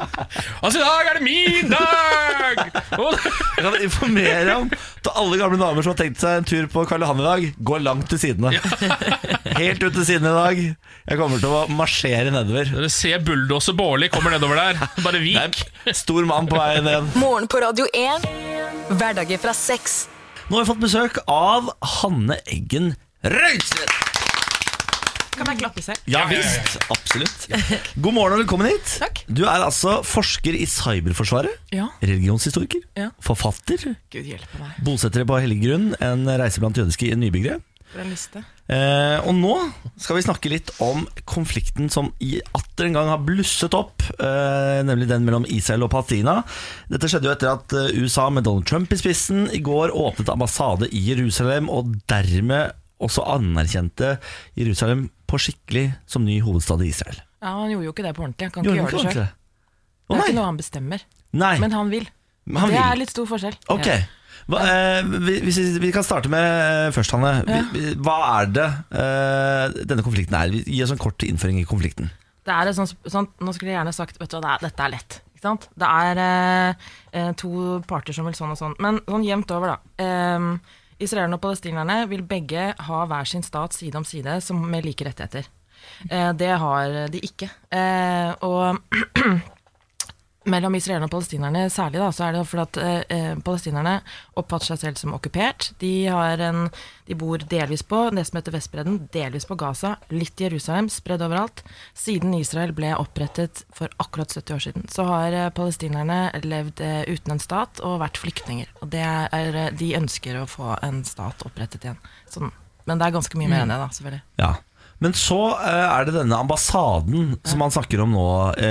<laughs> Altså, i dag er det min dag! Jeg kan informere om til alle gamle damer som har tenkt seg en tur på Karl Johan i dag. Gå langt til sidene. <laughs> Helt ut til sidene i dag. Jeg kommer til å marsjere nedover. dere ser bulldoser Bårli kommer nedover der. Bare vik. stor mann på vei ned. Morgen på Radio 1. Hverdager fra sex. Nå har vi fått besøk av Hanne Eggen Røiseth. Kan jeg klappe selv? Ja visst, absolutt. God morgen og velkommen hit. Takk. Du er altså forsker i Cyberforsvaret. Ja. Religionshistoriker. Ja. Forfatter. Gud hjelpe meg. Bosetter på hellig grunn. En reise blant jødiske nybyggere. For en liste. Eh, og nå skal vi snakke litt om konflikten som i atter en gang har blusset opp, eh, nemlig den mellom Israel og Palestina. Dette skjedde jo etter at eh, USA med Donald Trump i spissen i går åpnet ambassade i Jerusalem, og dermed også anerkjente Jerusalem på skikkelig som ny hovedstad i Israel. Ja, Han gjorde jo ikke det på ordentlig. Han kan Gjorde ikke gjøre det sjøl. Det er ikke noe han bestemmer, nei. men han vil. Han det vil. er litt stor forskjell. Ok. Hva, eh, vi- vi, vi kan starte med eh, først, Hanne. Ja. Vi- Hva er det eh, denne konflikten er? Gi oss en kort innføring i konflikten. Det er sånn, sånt, nå skulle jeg gjerne sagt vet du hva, det er, dette er lett. Det er eh, eh, to parter som vil sånn og sånn. Men sånn jevnt over, da. Um, Israelerne og palestinerne vil begge ha hver sin stat side om side med like rettigheter. Eh, det har de ikke. Eh, og <clears throat> mellom israelerne og palestinerne særlig, da, så er det fordi at eh, eh, palestinerne oppfatter seg selv som okkupert. De, har en, de bor delvis på det som heter Vestbredden, delvis på Gaza, litt i Jerusalem, spredd overalt. Siden Israel ble opprettet for akkurat 70 år siden, så har eh, palestinerne levd eh, uten en stat og vært flyktninger. Og det er, eh, de ønsker å få en stat opprettet igjen. Sånn. Men det er ganske mye mer enn det, da, selvfølgelig. Ja. Men så eh, er det denne ambassaden som man snakker om nå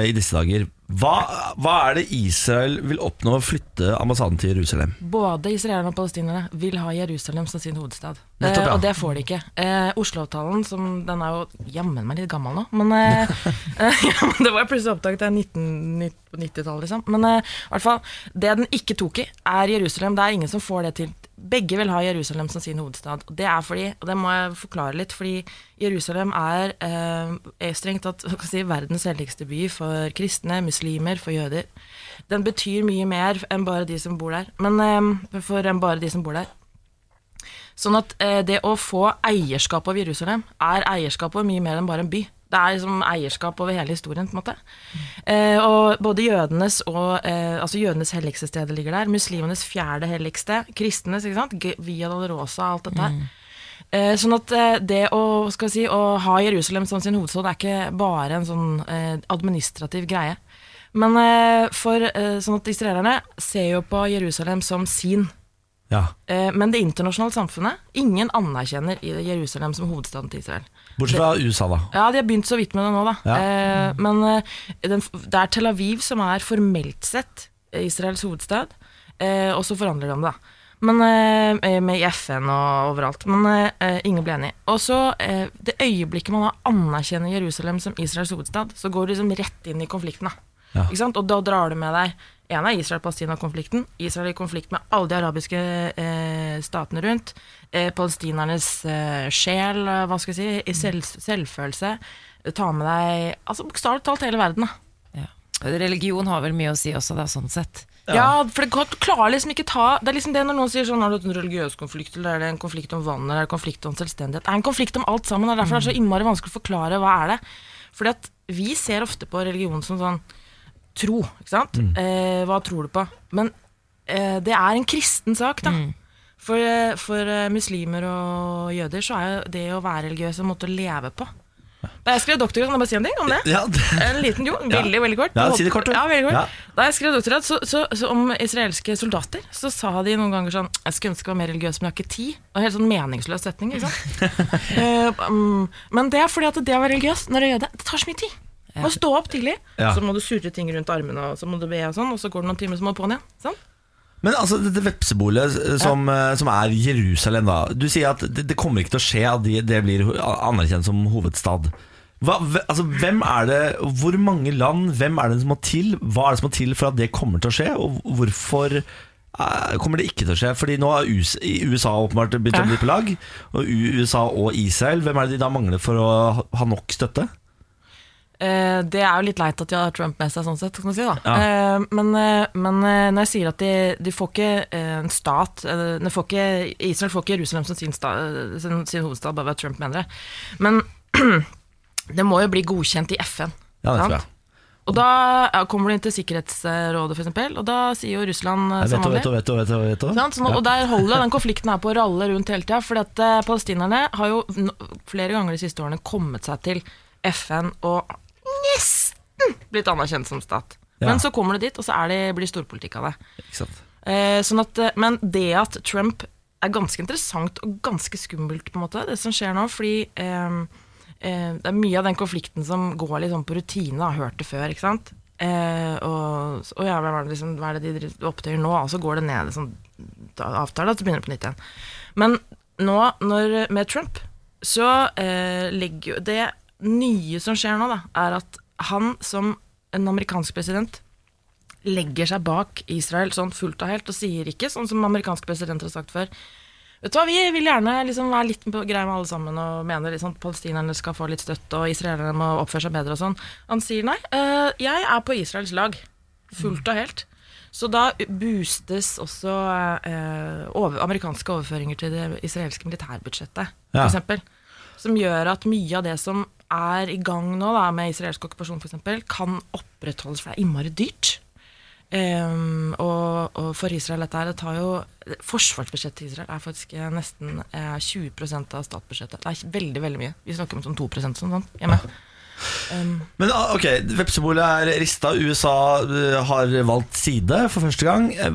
i disse dager. Hva, hva er det Israel vil oppnå å flytte ambassaden til Jerusalem? Både israelerne og palestinerne vil ha Jerusalem som sin hovedstad. Nettopp, ja. eh, og det får de ikke. Eh, Oslo-avtalen, som den er jo jammen meg litt gammel nå, men eh, eh, <laughs> <laughs> ja, Det var jeg plutselig oppdaget det er 1990 på 90-tallet, liksom. Men eh, i hvert fall, det den ikke tok i, er Jerusalem. Det er ingen som får det til. Begge vil ha Jerusalem som sin hovedstad. Og det er fordi, og det må jeg forklare litt, fordi Jerusalem er, eh, strengt tatt si, verdens helligste by for kristne, muslimer, for jøder. Den betyr mye mer enn bare de som bor der. Men eh, for enn bare de som bor der. Sånn at eh, det å få eierskap over Jerusalem er eierskap over mye mer enn bare en by. Det er liksom eierskap over hele historien, på en måte. Eh, og både jødenes og eh, Altså jødenes helligste sted ligger der. Muslimenes fjerde helligste. Kristenes, ikke sant. Via Dolorosa, alt dette Mm. Eh, sånn at eh, det å, skal vi si, å ha Jerusalem som sin hovedstad er ikke bare en sånn eh, administrativ greie. Men eh, for sånn at israelerne ser jo på Jerusalem som sin. Ja. Eh, men det internasjonale samfunnet, ingen anerkjenner Jerusalem som hovedstaden til Israel. Bortsett fra USA, da. Ja, de har begynt så vidt med det nå, da. Ja. Eh, men eh, den, det er Tel Aviv som er formelt sett Israels hovedstad, eh, og så forhandler de om det, da. Men eh, Med i FN og overalt. Men eh, ingen ble enig. Og så, eh, det øyeblikket man anerkjenner Jerusalem som Israels hovedstad, så går du liksom rett inn i konflikten. da. Ja. Og da drar du med deg En er Israel-Palestina-konflikten. Israel er i konflikt med alle de arabiske eh, statene rundt. Eh, palestinernes eh, sjel, eh, hva skal jeg si, i selv, selvfølelse. Ta med deg altså bokstavelig talt hele verden. da. Ja. Religion har vel mye å si også, da, sånn sett. Ja, for det går- klarer liksom ikke ta Det er liksom det når noen sier sånn Er det en religiøs konflikt, eller er det en konflikt om vann, eller er det en konflikt om selvstendighet? Det er en konflikt om alt sammen, og derfor er det så innmari vanskelig å forklare hva er det. Fordi at vi ser ofte på religion som sånn tro, ikke sant? Eh, hva tror du på? Men eh, det er en kristen sak, da. For, eh, for eh, muslimer og jøder så er jo det å være religiøs en måte å leve på. Da jeg skrev doktorgrad, kan jeg bare si en ting om det? Ja, det, En liten jo, veldig, veldig kort. Ja, si det kort. Ja, veldig kort. Ja. Da jeg skrev doktorgrad så, så, så om israelske soldater, så sa de noen ganger sånn Jeg skulle ønske jeg var mer religiøs, men jeg har ikke tid. Og helt sånn meningsløs setning. Ikke sant? uh, <laughs> um, men det er fordi at det å være religiøs når du er jøde, det tar så mye tid. Må stå opp tidlig, Ja. så må du surre ting rundt armene, og så må du be og sånn, og så går det noen timer, så må du på'n igjen. Sånn? Men altså, dette vepsebolet eh, som, eh, som er Jerusalem, da. Du sier at det, det kommer ikke til å skje at de, det blir ho- anerkjent som hovedstad. Hva, hve- altså, hvem er det, Hvor mange land, hvem er det som må til? Hva er det som må til for at det kommer til å skje? Og hvorfor eh, kommer det ikke til å skje? Fordi nå har US, i USA åpenbart begynt å bli på lag. Og U- USA og Israel, hvem er det de da mangler for å ha, ha nok støtte? Eh, det er jo litt leit at de har Trump med seg, sånn sett. Kan man si, da. Ja. Eh, men, eh, men når jeg sier at de, de får ikke en stat de får ikke, Israel får ikke Jerusalem som sin, sta, sin, sin hovedstad bare ved at Trump mener det. Men <clears throat> det må jo bli godkjent i FN. Ja, det tror jeg. Og da ja, kommer du inn til Sikkerhetsrådet, eksempel, og da sier jo Russland som og vanlig vet og vet og vet, og vet, og. Der holder den konflikten her på å ralle rundt hele tida. For palestinerne har jo flere ganger de siste årene kommet seg til FN og nesten blitt anerkjent som stat. Ja. Men så kommer det dit, og så det, blir storpolitikk av det. Eh, sånn at, eh, men det at Trump er ganske interessant og ganske skummelt, på en måte, det som skjer nå, fordi eh, eh, det er mye av den konflikten som går litt sånn på rutine, har hørt det før, ikke sant? Eh, og, og ja, hva er det, liksom, hva er det de opptøyer nå? Og så går det ned da- avtale, så begynner det på nytt igjen. Men nå, når, med Trump, så eh, ligger jo det nye som skjer nå, da, er at han som en amerikansk president legger seg bak Israel sånn fullt og helt, og sier ikke, sånn som amerikanske presidenter har sagt før Vet du hva, Vi vil gjerne liksom være litt på greie med alle sammen og mener liksom palestinerne skal få litt støtte og israelerne må oppføre seg bedre og sånn. Han sier nei, eh, jeg er på Israels lag. Fullt og helt. Så da boostes også eh, over, amerikanske overføringer til det israelske militærbudsjettet, Ja. eksempel. Som gjør at mye av det som er i gang nå, da, med israelsk okkupasjon f.eks., kan opprettholdes, for det er innmari dyrt. Um, og, og for Israel dette her, det tar jo Forsvarsbudsjettet til Israel er faktisk eh, nesten eh, 20% av statsbudsjettet. Det er veldig veldig mye. Vi snakker om sånn 2% sånn, sånn hjemme. Um, Men ah, ok, vepsebolet er rista. USA eh, har valgt side for første gang. Eh,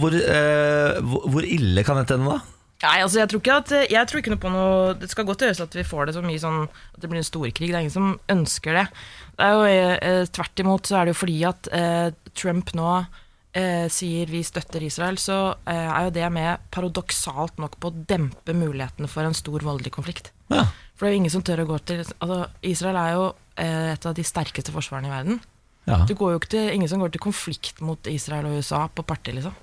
Hvor, eh, hvor hvor ille kan dette ende, da? Nei, altså jeg tror ikke at Jeg tror ikke noe på noe Det skal godt gjøres at vi får det så mye sånn At det blir en storkrig. Det er ingen som ønsker det. Det er jo eh, Tvert imot så er det jo fordi at eh, Trump nå eh, sier vi støtter Israel, så eh, er jo det med paradoksalt nok på å dempe mulighetene for en stor voldelig konflikt. Ja. For det er jo ingen som tør å gå til Altså Israel er jo eh, et av de sterkeste forsvarene i verden. Ja. Det går jo ikke til, ingen som går til konflikt mot Israel og USA på parti, liksom.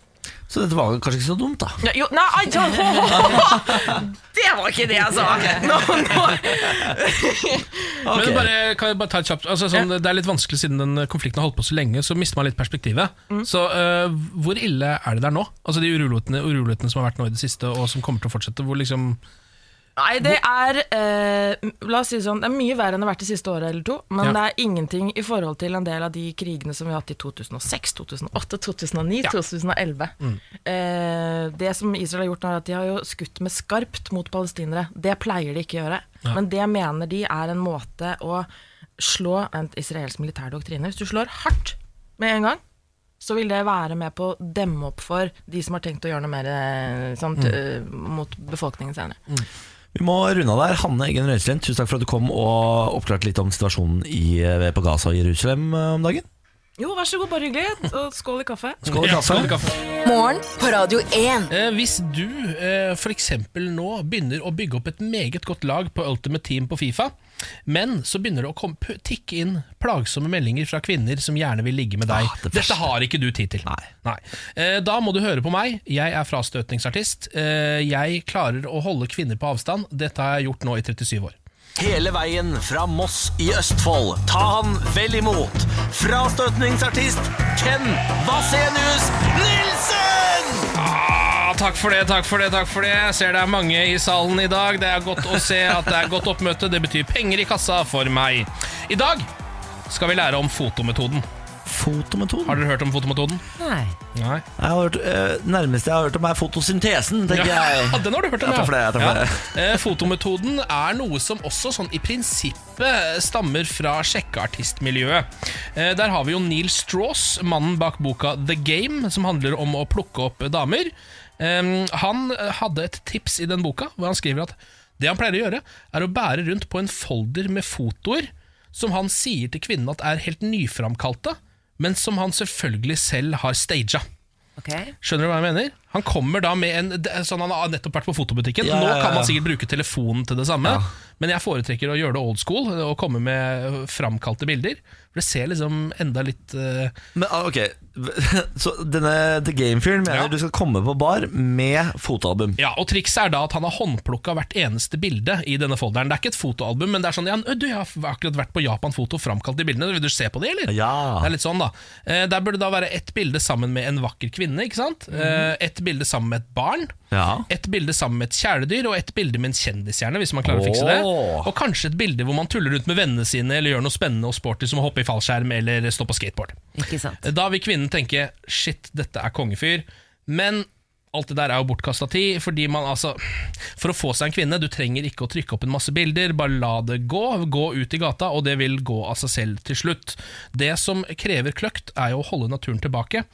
Så dette var kanskje ikke så dumt, da. Ja, jo, nei, ai, ja, <laughs> Det var ikke det jeg sa! Nå, nå. Okay. Men bare, kan jeg bare ta et kjapt altså, sånn, Det er litt vanskelig siden den konflikten har holdt på så lenge, så mister man litt perspektivet. Mm. Så uh, hvor ille er det der nå? Altså De urolighetene, urolighetene som har vært nå i det siste, og som kommer til å fortsette. Hvor liksom Nei, det er eh, La oss si det sånn, det er mye verre enn det har vært det siste året eller to. Men Ja. det er ingenting i forhold til en del av de krigene som vi har hatt i 2006, 2008, 2009, Ja. 2011. Eh, det som Israel har gjort nå, er at de har jo skutt med skarpt mot palestinere. Det pleier de ikke å gjøre. Men det mener de er en måte å slå en israelsk militær doktrine. Hvis du slår hardt med en gang, så vil det være med på å demme opp for de som har tenkt å gjøre noe mer eh, sånt, eh, mot befolkningen senere. Vi må runde av der. Hanne Eggen Røiselien, tusen takk for at du kom og oppklarte litt om situasjonen i, på Gaza og Jerusalem eh, om dagen. Jo, vær så god, bare hyggelig. Og skål i kaffe. Skål i Ja, kaffe. skål i kaffe. Morgen på Radio 1. Eh, hvis du eh, f.eks. nå begynner å bygge opp et meget godt lag på Ultimate Team på Fifa, men så begynner det å komme, tikke inn plagsomme meldinger fra kvinner som gjerne vil ligge med deg. Ah, det Dette har ikke du tid til. Nei. Eh, da må du høre på meg. Jeg er frastøtningsartist. Eh, jeg klarer å holde kvinner på avstand. Dette har jeg gjort nå i 37 år. Hele veien fra Moss i Østfold. Ta han vel imot. Frastøtningsartist Ken Vasenius Nilsen! Ah, takk for det, takk for det, takk for det. Jeg ser det er mange i salen i dag. Det er godt å se at det er godt oppmøte. Det betyr penger i kassa for meg. I dag skal vi lære om fotometoden. Fotometoden? Har dere hørt om fotometoden? Nei. Nei. Jeg har hørt, eh, nærmeste jeg har hørt om, er fotosyntesen, tenker jeg. Ja, den har du hørt om, Jeg tar for det, takk for det. Eh, Fotometoden er noe som også sånn i prinsippet stammer fra sjekkeartistmiljøet. Eh, Der har vi jo Neil Strauss, mannen bak boka The Game, som handler om å plukke opp damer. Eh, Han hadde et tips i den boka, hvor han skriver at det han pleier å gjøre, er å bære rundt på en folder med fotoer som han sier til kvinnen at er helt nyframkalte, men som han selvfølgelig selv har staga. Okay. Skjønner du hva jeg mener? Han kommer da med en sånn Han har nettopp vært på fotobutikken. Ja, ja, Nå kan man sikkert bruke telefonen til det samme, men jeg foretrekker å gjøre det old school og komme med framkalte bilder. For det ser liksom enda litt uh... Men ah, ok, <laughs> så denne The Game-fyren mener Ja. du skal komme på bar med fotoalbum. Ja, og Trikset er da at han har håndplukka hvert eneste bilde i denne folderen. Det er ikke et fotoalbum, men det er sånn ja, du, jeg har akkurat vært på Japan Foto og framkalt de bildene. Vil du se på de, eller? Ja. Det er litt sånn da eh, Der burde det da være ett bilde sammen med en vakker kvinne. Ikke sant? Eh, ett bilde sammen med et barn. Ja. Et bilde sammen med et kjæledyr og et bilde med en kjendishjerne. Hvis man klarer å fikse det Og kanskje et bilde hvor man tuller rundt med vennene sine eller gjør noe spennende og sporty som å hoppe i fallskjerm eller stå på skateboard. Ikke sant. Da vil kvinnen tenke shit, dette er kongefyr. Men alt det der er jo bortkasta tid. Fordi man altså For å få seg en kvinne, du trenger ikke å trykke opp en masse bilder. Bare la det gå. Gå ut i gata, og det vil gå av seg selv til slutt. Det som krever kløkt, er jo å holde naturen tilbake,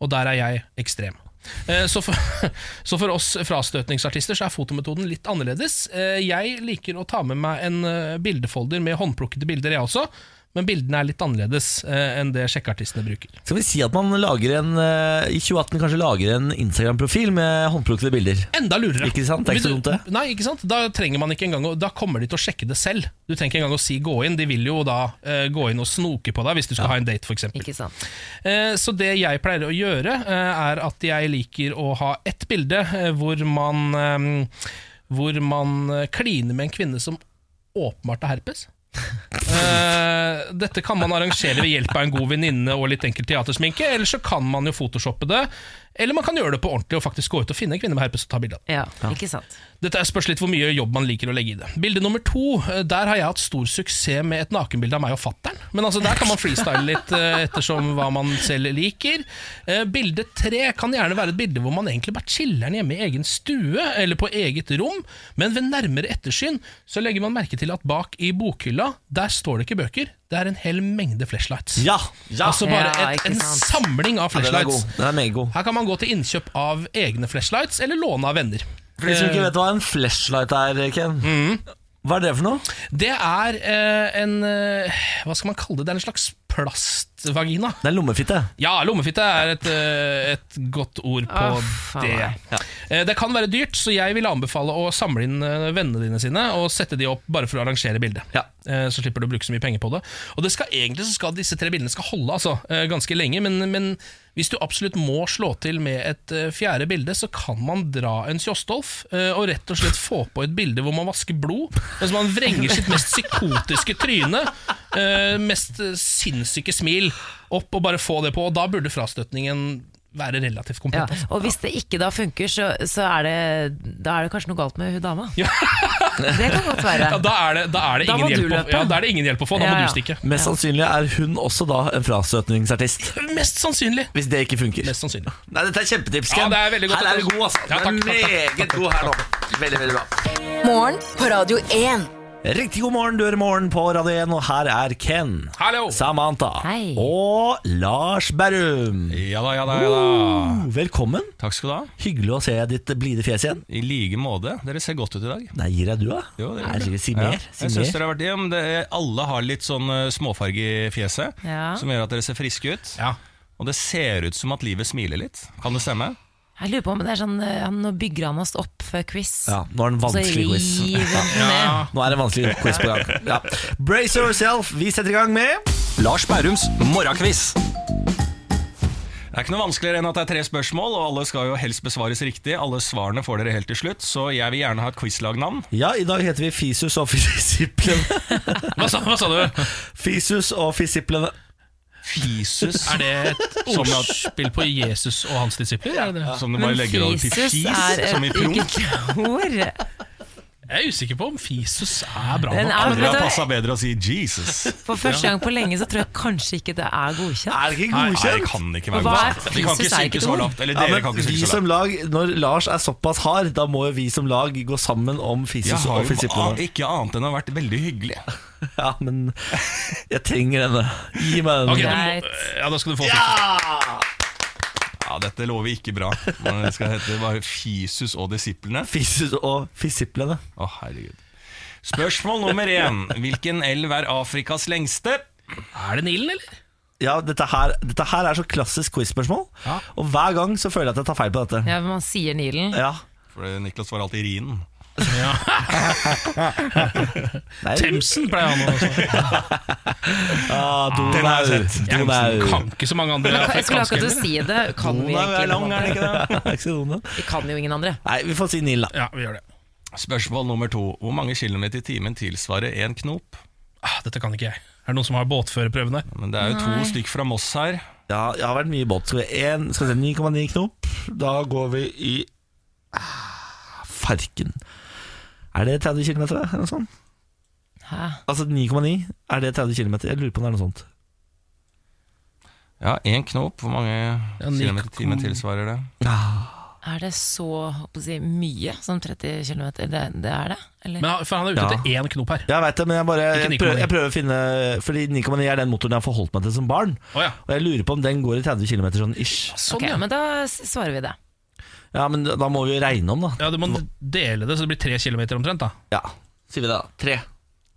og der er jeg ekstrem. Eh, Så for, <laughs> så for oss frastøtningsartister så er fotometoden litt annerledes. Eh, Jeg liker å ta med meg en eh, bildefolder med håndplukkede bilder, jeg også. Men bildene er litt annerledes eh, enn det sjekkeartistene bruker. Skal vi si at man lager en eh, i 2018 kanskje lager en Instagram-profil med håndplukkede bilder? Enda lurere. Ikke sant? Det er ikke så dumt, det. Nei, ikke sant? Da trenger man ikke engang å, Da kommer de til å sjekke det selv. Du trenger ikke engang å si 'gå inn'. De vil jo da eh, gå inn og snoke på deg hvis du skal ha en date, f.eks. Ikke sant. Eh, Så det jeg pleier å gjøre, eh, er at jeg liker å ha ett bilde eh, hvor man eh, Hvor man kliner med en kvinne som åpenbart har herpes. Eh, dette kan man arrangere ved hjelp av en god venninne og litt enkel teatersminke, eller så kan man jo photoshoppe det. Eller man kan gjøre det på ordentlig og faktisk gå ut og finne en kvinne med herpes og ta bilde av. Ja, ikke sant. Dette spørs litt hvor mye jobb man liker å legge i det. Bilde nummer to, eh, der har jeg hatt stor suksess med et nakenbilde av meg og fattern. Men altså, der kan man freestyle litt eh, ettersom hva man selv liker. Eh, Bilde tre kan gjerne være et bilde hvor man egentlig bare chiller'n hjemme i egen stue eller på eget rom, men ved nærmere ettersyn så legger man merke til at bak i bokhylla, der står det ikke bøker, det er en hel mengde flashlights. Ja! ja. Altså bare Ja, et, en samling av Ja, den er flashlights. god. Den er god. Her kan man gå til innkjøp av egne flashlights eller låne av venner. For de som ikke vet hva en flashlight er, Ken. Hva er det for noe? Det er eh, en eh, Hva skal man kalle det? Det er en slags plastvagina. Det er lommefitte. Ja, lommefitte er et, eh, et godt ord på Å, det. meg. Eh, Det kan være dyrt, så jeg vil anbefale å samle inn eh, vennene dine sine og sette de opp bare for å arrangere bildet. Ja. Eh, Så slipper du å bruke så mye penger på det. Og det skal egentlig så skal disse tre bildene skal holde altså, ganske lenge, men, men hvis du absolutt må slå til med et fjerde bilde, så kan man dra en Kjostolf og rett og slett få på et bilde hvor man vasker blod, mens man vrenger sitt mest psykotiske tryne, eh, mest sinnssyke smil, opp og bare få det på. Og da burde frastøtningen være relativt komplett. Ja. Og hvis det ikke da funker, så, så er det Da er det kanskje noe galt med hun dama. Ja. <laughs> Det kan godt være. Ja, da er det, da er det Da må ingen du hjelp å, ja, da er det ingen hjelp å få. Da Ja, må du stikke. Mest sannsynlig er hun også da en frastøtningsartist. Mest sannsynlig. Hvis det ikke funker. Mest sannsynlig. Nei, Dette er kjempetips, Ja, det er veldig godt. Her er du god, altså. Ja, er takk, takk, takk, meget god her nå. Veldig, veldig bra. Morgen på Radio 1. Riktig god morgen, du hører Morgen på Radio 1, og her er Ken. Hallo. Samantha. Hei. Og Lars Berrum. Ja da, ja da, ja da. Oh, velkommen. Takk skal du ha. Hyggelig å se ditt blide fjes igjen. I like måte. Dere ser godt ut i dag. Nei, gir jeg du, da? Jo, det gjør Nei, det. Si Ja. Si Jeg syns dere har vært hjem. Det, alle har litt sånn eh, småfarge i fjeset, Ja. som gjør at dere ser friske ut. Ja. Og det ser ut som at livet smiler litt. Kan det stemme? Jeg lurer på om det er sånn eh, Nå bygger han oss opp før quiz. Ja, nå er det en så vanskelig quiz. river <laughs> han ned. Nå er det en vanskelig quiz på gang. <laughs> Ja. Brace yourself. Vi setter i gang med Lars Bærums morgenquiz. Det er ikke noe vanskeligere enn at det er tre spørsmål, og alle skal jo helst besvares riktig. Alle svarene får dere helt til slutt, så jeg vil gjerne ha et quizlagnavn. Ja, i dag heter vi Fisus og Fisiplene. <laughs> Hva, sa, hva sa du? Fisus og Fisiplene. Fisus. Er det et ordspill på Jesus og hans disipler? Er det det? Som du bare Men legger over til fis, som i et promp. ukentlig ord. Jeg er usikker på om fisus er bra Den nok. er- Andre har passa bedre å si Jesus. For første gang på lenge så tror jeg kanskje ikke det er godkjent. Er det ikke Nei, det godkjent? kan ikke Og være hva er godkjent. Vi kan ikke Er synke ikke så det lavt. Eller Ja, dere men kan ikke vi synke så som lavt. lag, Når Lars er såpass hard, da må jo vi som lag gå sammen om Jeg Fisus har og jo Fisiplene. ikke annet enn å ha vært veldig hyggelig. <laughs> Ja, men jeg trenger denne. Gi meg den. Greit. må- ja, da skal du få fisus. Ja, dette lover ikke bra. Det skal hete bare Fisus og disiplene. Fisus og Fisiplene. Å, herregud. Spørsmål nummer én. Hvilken elv er Afrikas lengste? Er det Nilen, eller? Ja, dette her, dette her er så klassisk quiz-spørsmål. Ja. Og hver gang så føler jeg at jeg tar feil på dette. Ja, men Man sier Nilen. Ja. For Niklas var alltid Rhinen. <laughs> Nei. Themsen pleier han å si. Ah, Donau. Donau. Kan ikke så mange andre Jeg skulle akkurat til å si det. Kan vi Donau er egentlig lang, er det ikke det? <laughs> Det er Donau. Vi kan jo ingen andre. Nei, vi får si Nil, da. Ja, vi gjør det. Spørsmål nummer to. Hvor mange kilometer i timen tilsvarer én knop? Ah, dette kan ikke jeg. Er det noen som har båtførerprøvene? Men det er jo to stykk fra Moss her. Ja, jeg har vært mye i båt. Skal vi en, skal vi se, 9,9 knop. Da går vi i ah, Farken. Er det 30 km, eller noe sånt? Hæ? Altså 9,9, er det 30 km? Jeg lurer på om det er noe sånt. Ja, én knop. Hvor mange ja, kilometer i timen tilsvarer det? Er det så å si, mye som 30 km? Det, det er det? Eller? Men for han er ute Ja. etter én knop her. Jeg veit det, men jeg, bare, Ikke jeg, prøver, 9,9. jeg prøver å finne Fordi 9,9 er den motoren jeg har forholdt meg til som barn. Oh, ja. Og jeg lurer på om den går i 30 km sånn ish. Sånn, okay, ja. men da svarer vi det. Ja, men da må vi jo regne om, da. ja. Du må dele det, så det blir tre kilometer omtrent. da Ja, sier vi det, da. Tre.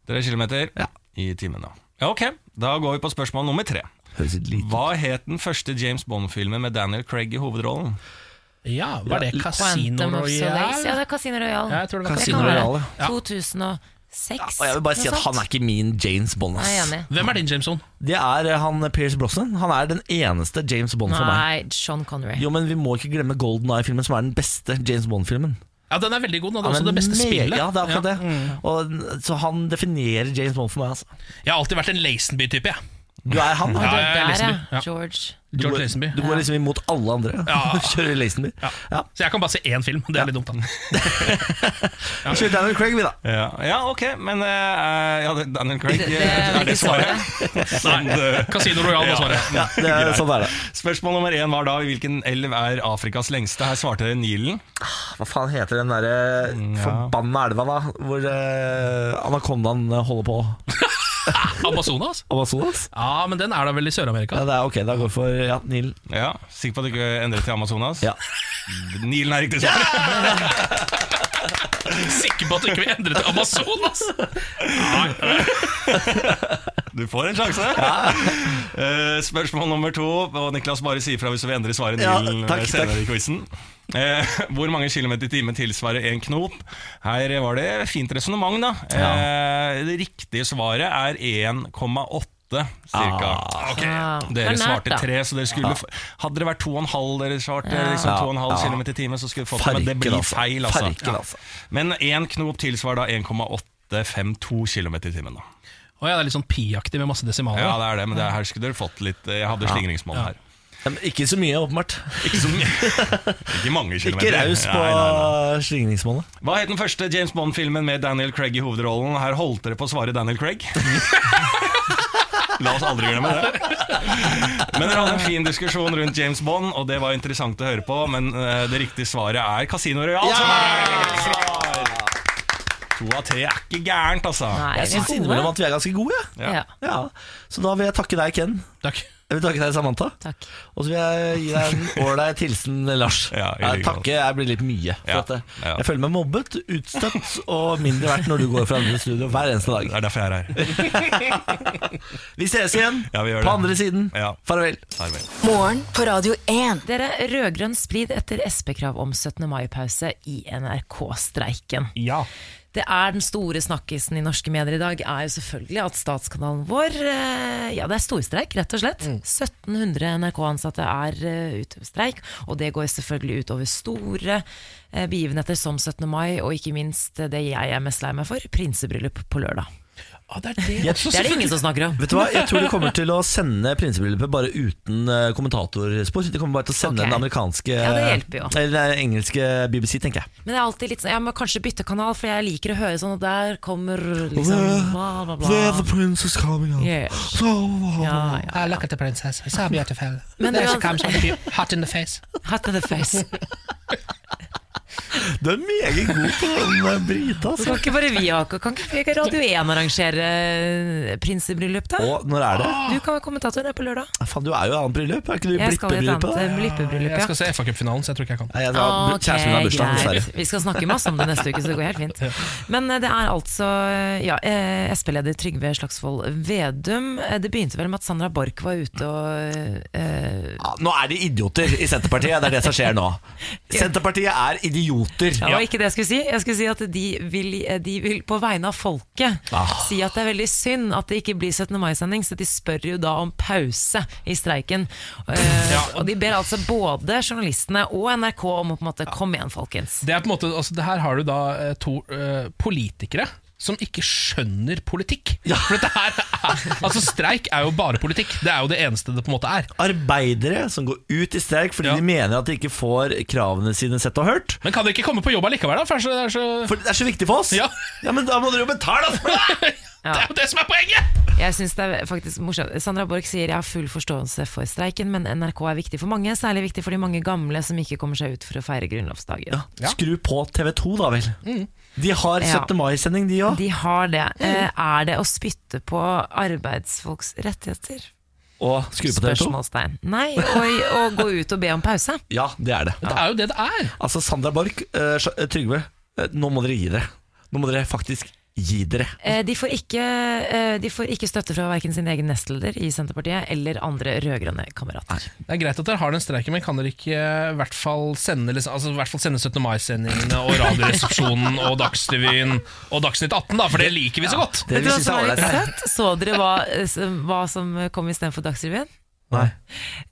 Tre kilometer Ja. i timen, da. Ja, ok, da går vi på spørsmål nummer tre. Høres litt lite Hva het den første James Bond-filmen med Daniel Craig i hovedrollen? Ja, Var det Casino Quantum of Solace. Ja, Royale? det er Casino Royale. Ja, jeg tror det var Casino Royale Det kan være Ja. Og jeg vil bare si at han er ikke min James Bond. Er Ass. Hvem er din James Bond? Det er eh, han Pierce Brosnan. Han er den eneste James Bond for meg. Nei, Sean Connery. Jo, men vi må ikke glemme Golden Eye-filmen, som er den beste James Bond-filmen. Ja, Den er veldig god. Den er også det beste spillet. Ja, det er akkurat Ja. det. Og, så han definerer James Bond for meg. Altså. Jeg har alltid vært en Lazenby-type. jeg Du er han. Da. Ja, jeg er Lazenby, ja. ja. George. Du George går, Lazenby. du går liksom imot alle andre. Ja. <laughs> Kjører Lazenby. Ja. Ja. Så jeg kan bare se én film. Det er litt dumt, da. <laughs> Kjører Daniel Craig, vi, da. Ja, ja ok, men uh, ja, Daniel Craig Det- det eh, er Er det svaret? <laughs> Nei. Casino Royal var svaret. Ja, det er, sånn er det. Spørsmål nummer én var da hvilken elv er Afrikas lengste. Her svarte dere Nilen. Hva faen heter den derre ja. forbanna elva, da? Hvor uh, anakondaen holder på? <laughs> Amazonas? Amazonas? Ja, men den er da vel i Sør-Amerika? Ja, det er ok, da går vi for ja, Nilen. Ja, Sikker på at du ikke endret til Amazonas? Ja. Nilen er riktig svar. <laughs> Sikker på at du ikke vil endre til Amazonas? Du får en sjanse. Uh, spørsmål nummer to. Og Niklas bare sier fra hvis du vil endre svaret Ja, takk, eh, senere takk. i quizen. Eh, hvor mange kilometer i timen tilsvarer en knop? Her var det fint resonnement, da. Eh, det riktige svaret er 1,8 cirka. Ah. Okay. Dere er nært, svarte tre, så dere skulle ja. Hadde det vært 2,5 dere svarte Ja. liksom Ja. 2,5 Ja. km i timen, så skulle dere fått det. Men det blir altså. feil, altså. Farken, altså. Men én knop tilsvarer da 1,852 km i timen. da Å ja, det er litt sånn pi-aktig med masse desimaler. Ja, det er det, men det, her skulle dere fått litt Jeg hadde slingringsmål her. Men Ikke så mye, åpenbart. Ikke så mye. <laughs> Ikke mange kilometer. Ikke raus på Nei, nei, nei. slingringsmålet. Hva het den første James Bond-filmen med Daniel Craig i hovedrollen? Her holdt dere på å svare Daniel Craig. <laughs> La oss aldri glemme det. Men dere hadde en fin diskusjon rundt James Bond, og det var interessant å høre på. Men eh, det riktige svaret er Casino Royal. svar. To av tre er ikke gærent, altså. Nei, Jeg syns innimellom at vi er ganske gode. Ja. Ja, Ja. Så da vil jeg takke deg, Ken. Takk. Jeg vil takke deg, Samantha. takk. Og så vil jeg gi deg en ålreit hilsen, Lars. Ja, jeg takke jeg blir litt mye. For Ja, at jeg, ja. jeg føler meg mobbet, utstøtt og mindre verdt når du går fra andre studio hver eneste dag. Det er derfor jeg er her. <laughs> Vi ses igjen Ja, vi gjør på det. andre siden. Ja. Farvel. Farvel. Morgen på Radio 1. Dere, rød-grønn splid etter SP-krav om 17. mai-pause i NRK-streiken. Ja. Det er den store snakkisen i norske medier i dag, er jo selvfølgelig at statskanalen vår eh, Ja, det er storstreik, rett og slett. 1700 NRK-ansatte er eh, ute på streik, og det går selvfølgelig utover store eh, begivenheter som 17. mai, og ikke minst det jeg er mest lei meg for, prinsebryllup på lørdag. Ah, det er det jeg, Det er det ingen som snakker om. Vet du hva, Jeg tror de kommer til å sende prinsebryllupet bare uten uh, kommentatorspor. De kommer bare til å sende okay. den amerikanske Ja, det hjelper jo. Eller den engelske BBC, tenker jeg. Men det er alltid litt sånn, jeg må kanskje bytte kanal, for jeg liker å høre sånn at der kommer liksom bla, bla, bla. princess coming out. Yes. Ja, ja. Ah, look at the princess. So beautiful. Men There she comes hot in the face. <laughs> Hot in the face. <laughs> <laughs> Du er meget god på den eh, Brita, Så altså. kan ikke bare vi ha Kan ikke Radio 1 arrangere eh, prinsebryllup, da? Og når er det? Du kan være kommentator der på lørdag. Faen, du er jo i annet bryllup. Er ikke du i blippebryllup? eh, blippebryllup, Jeg skal se FA-cupfinalen, så jeg tror ikke jeg kan. Ja, jeg skal, Ok, min har bursdag, greit. dessverre. Vi skal snakke masse om det neste uke, så det går helt fint. Men det er altså ja, eh, SP-leder Trygve Slagsvold Vedum. Det begynte vel med at Sandra Borch var ute og eh, Ja, nå er de idioter i Senterpartiet. Det er det som skjer nå. Senterpartiet er idioter. Det var ikke det jeg skulle si. Jeg skulle si at de vil, de vil på vegne av folket Ah. si at det er veldig synd at det ikke blir 17. mai-sending, så de spør jo da om pause i streiken. Eh, Og de ber altså både journalistene og NRK om å på en måte komme igjen, folkens. Det er på en måte, altså det Her har du da eh, to uh, politikere som ikke skjønner politikk. For dette her er, altså Streik er jo bare politikk. Det er jo det eneste det på en måte er. Arbeidere som går ut i streik fordi Ja. de mener at de ikke får kravene sine sett og hørt. Men kan dere ikke komme på jobb allikevel, da? For det er så, For det er så viktig for oss. Ja. men da må dere jo betale oss for det! <laughs> Det er jo det som er poenget! Jeg synes det er faktisk morsomt. Sandra Borch sier jeg har full forståelse for streiken, men NRK er viktig for mange, særlig viktig for de mange gamle som ikke kommer seg ut for å feire grunnlovsdagen. Ja, Skru på TV2, da vel. De har Ja. mai-sending, de òg. De har det. Eh, Er det å spytte på arbeidsfolks rettigheter? Og skru på TV2. Spørsmålstegn. Nei, og, og gå ut og be om pause. <laughs> Ja, det er det. Det er jo det det er. Altså, Sandra Borch, uh, Trygve, uh, nå må dere gi dere. Nå må dere faktisk gi dere. Eh, De får ikke, eh, de får ikke støtte fra verken sin egen nestleder i Senterpartiet eller andre rød-grønne kamerater. Det er greit at dere har den streiken, men kan dere ikke i hvert fall sende, liksom, altså, i hvert fall sende 17. mai-sendingene og Radioresepsjonen og Dagsrevyen og Dagsnytt 18, da, for det liker vi så godt. Det Vet du vi synes som er ålreit. Så dere hva, hva som kom istedenfor Dagsrevyen? Nei.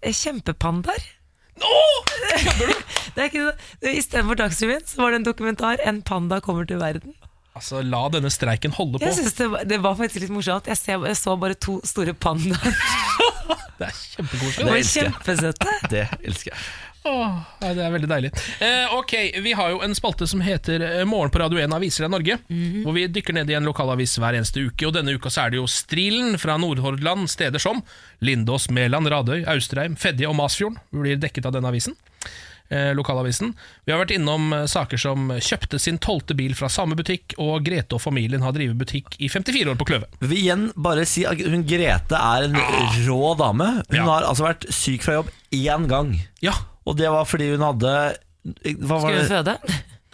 Eh, Kjempepandaer. Åh! <laughs> Det er. Istedenfor Dagsrevyen så var det en dokumentar 'En panda kommer til verden'. Altså, La denne streiken holde på. Jeg synes det, var, det var faktisk litt morsomt. Jeg, ser, jeg så bare to store pandaer. <laughs> Det er kjempekoselig. Det, kjempesøte. Det elsker jeg. Åh, det er veldig deilig. Eh, ok, Vi har jo en spalte som heter eh, Morgen på Radio 1 Aviser av Norge. Hvor vi dykker ned i en lokalavis hver eneste uke. Og Denne uka så er det jo Strilen fra Nordhordland, steder som Lindås, Mæland, Radøy, Austrheim, Fedje og Masfjorden blir dekket av denne avisen. Eh, lokalavisen. Vi har vært innom eh, saker som kjøpte sin tolvte bil fra samme butikk, og Grete og familien har drevet butikk i 54 år på Kløve. Vi vil igjen bare si at hun Grete er en rå dame. Hun Ja. har altså vært syk fra jobb én gang. Ja, Og det var fordi hun hadde hva var Skulle føde?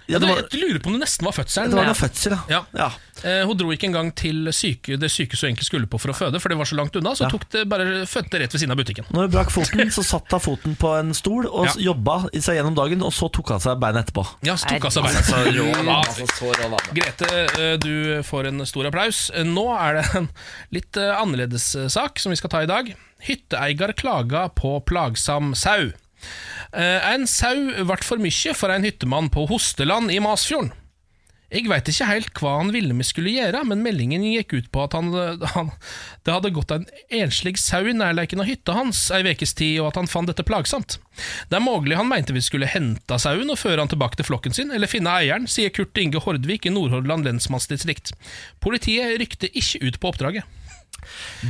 Ja, det, var, jeg lurer på om det nesten var fødselen. det var noe fødsel, ja. Ja. ja. Eh, hun dro ikke engang til syke, det sykehuset hun egentlig skulle på for å føde, for det var så langt unna. Så Ja. tok det bare fødte rett ved siden av butikken. Når hun brakk foten, så satt hun foten på en stol og Ja. jobba seg gjennom dagen, og så tok hun seg beinet etterpå. Ja, så tok hun seg Altså, beinet. altså, så rå dame. Grete, eh, du får en stor applaus. Eh, Nå er det en litt eh, annerledes sak som vi skal ta i dag. Hytteeier klaga på plagsam sau. Eh, En sau ble for mye for en hyttemann på Hosteland i Masfjorden. Jeg veit ikke helt hva han ville vi skulle gjøre, men meldingen gikk ut på at han, han, det hadde gått en enslig sau i nærleiken av hytta hans ei ukes tid, og at han fant dette plagsomt. Det er mulig han mente vi skulle hente sauen og føre han tilbake til flokken sin, eller finne eieren, sier Kurt Inge Hordvik i Nordhordland lensmannsdistrikt. Politiet rykte ikke ut på oppdraget.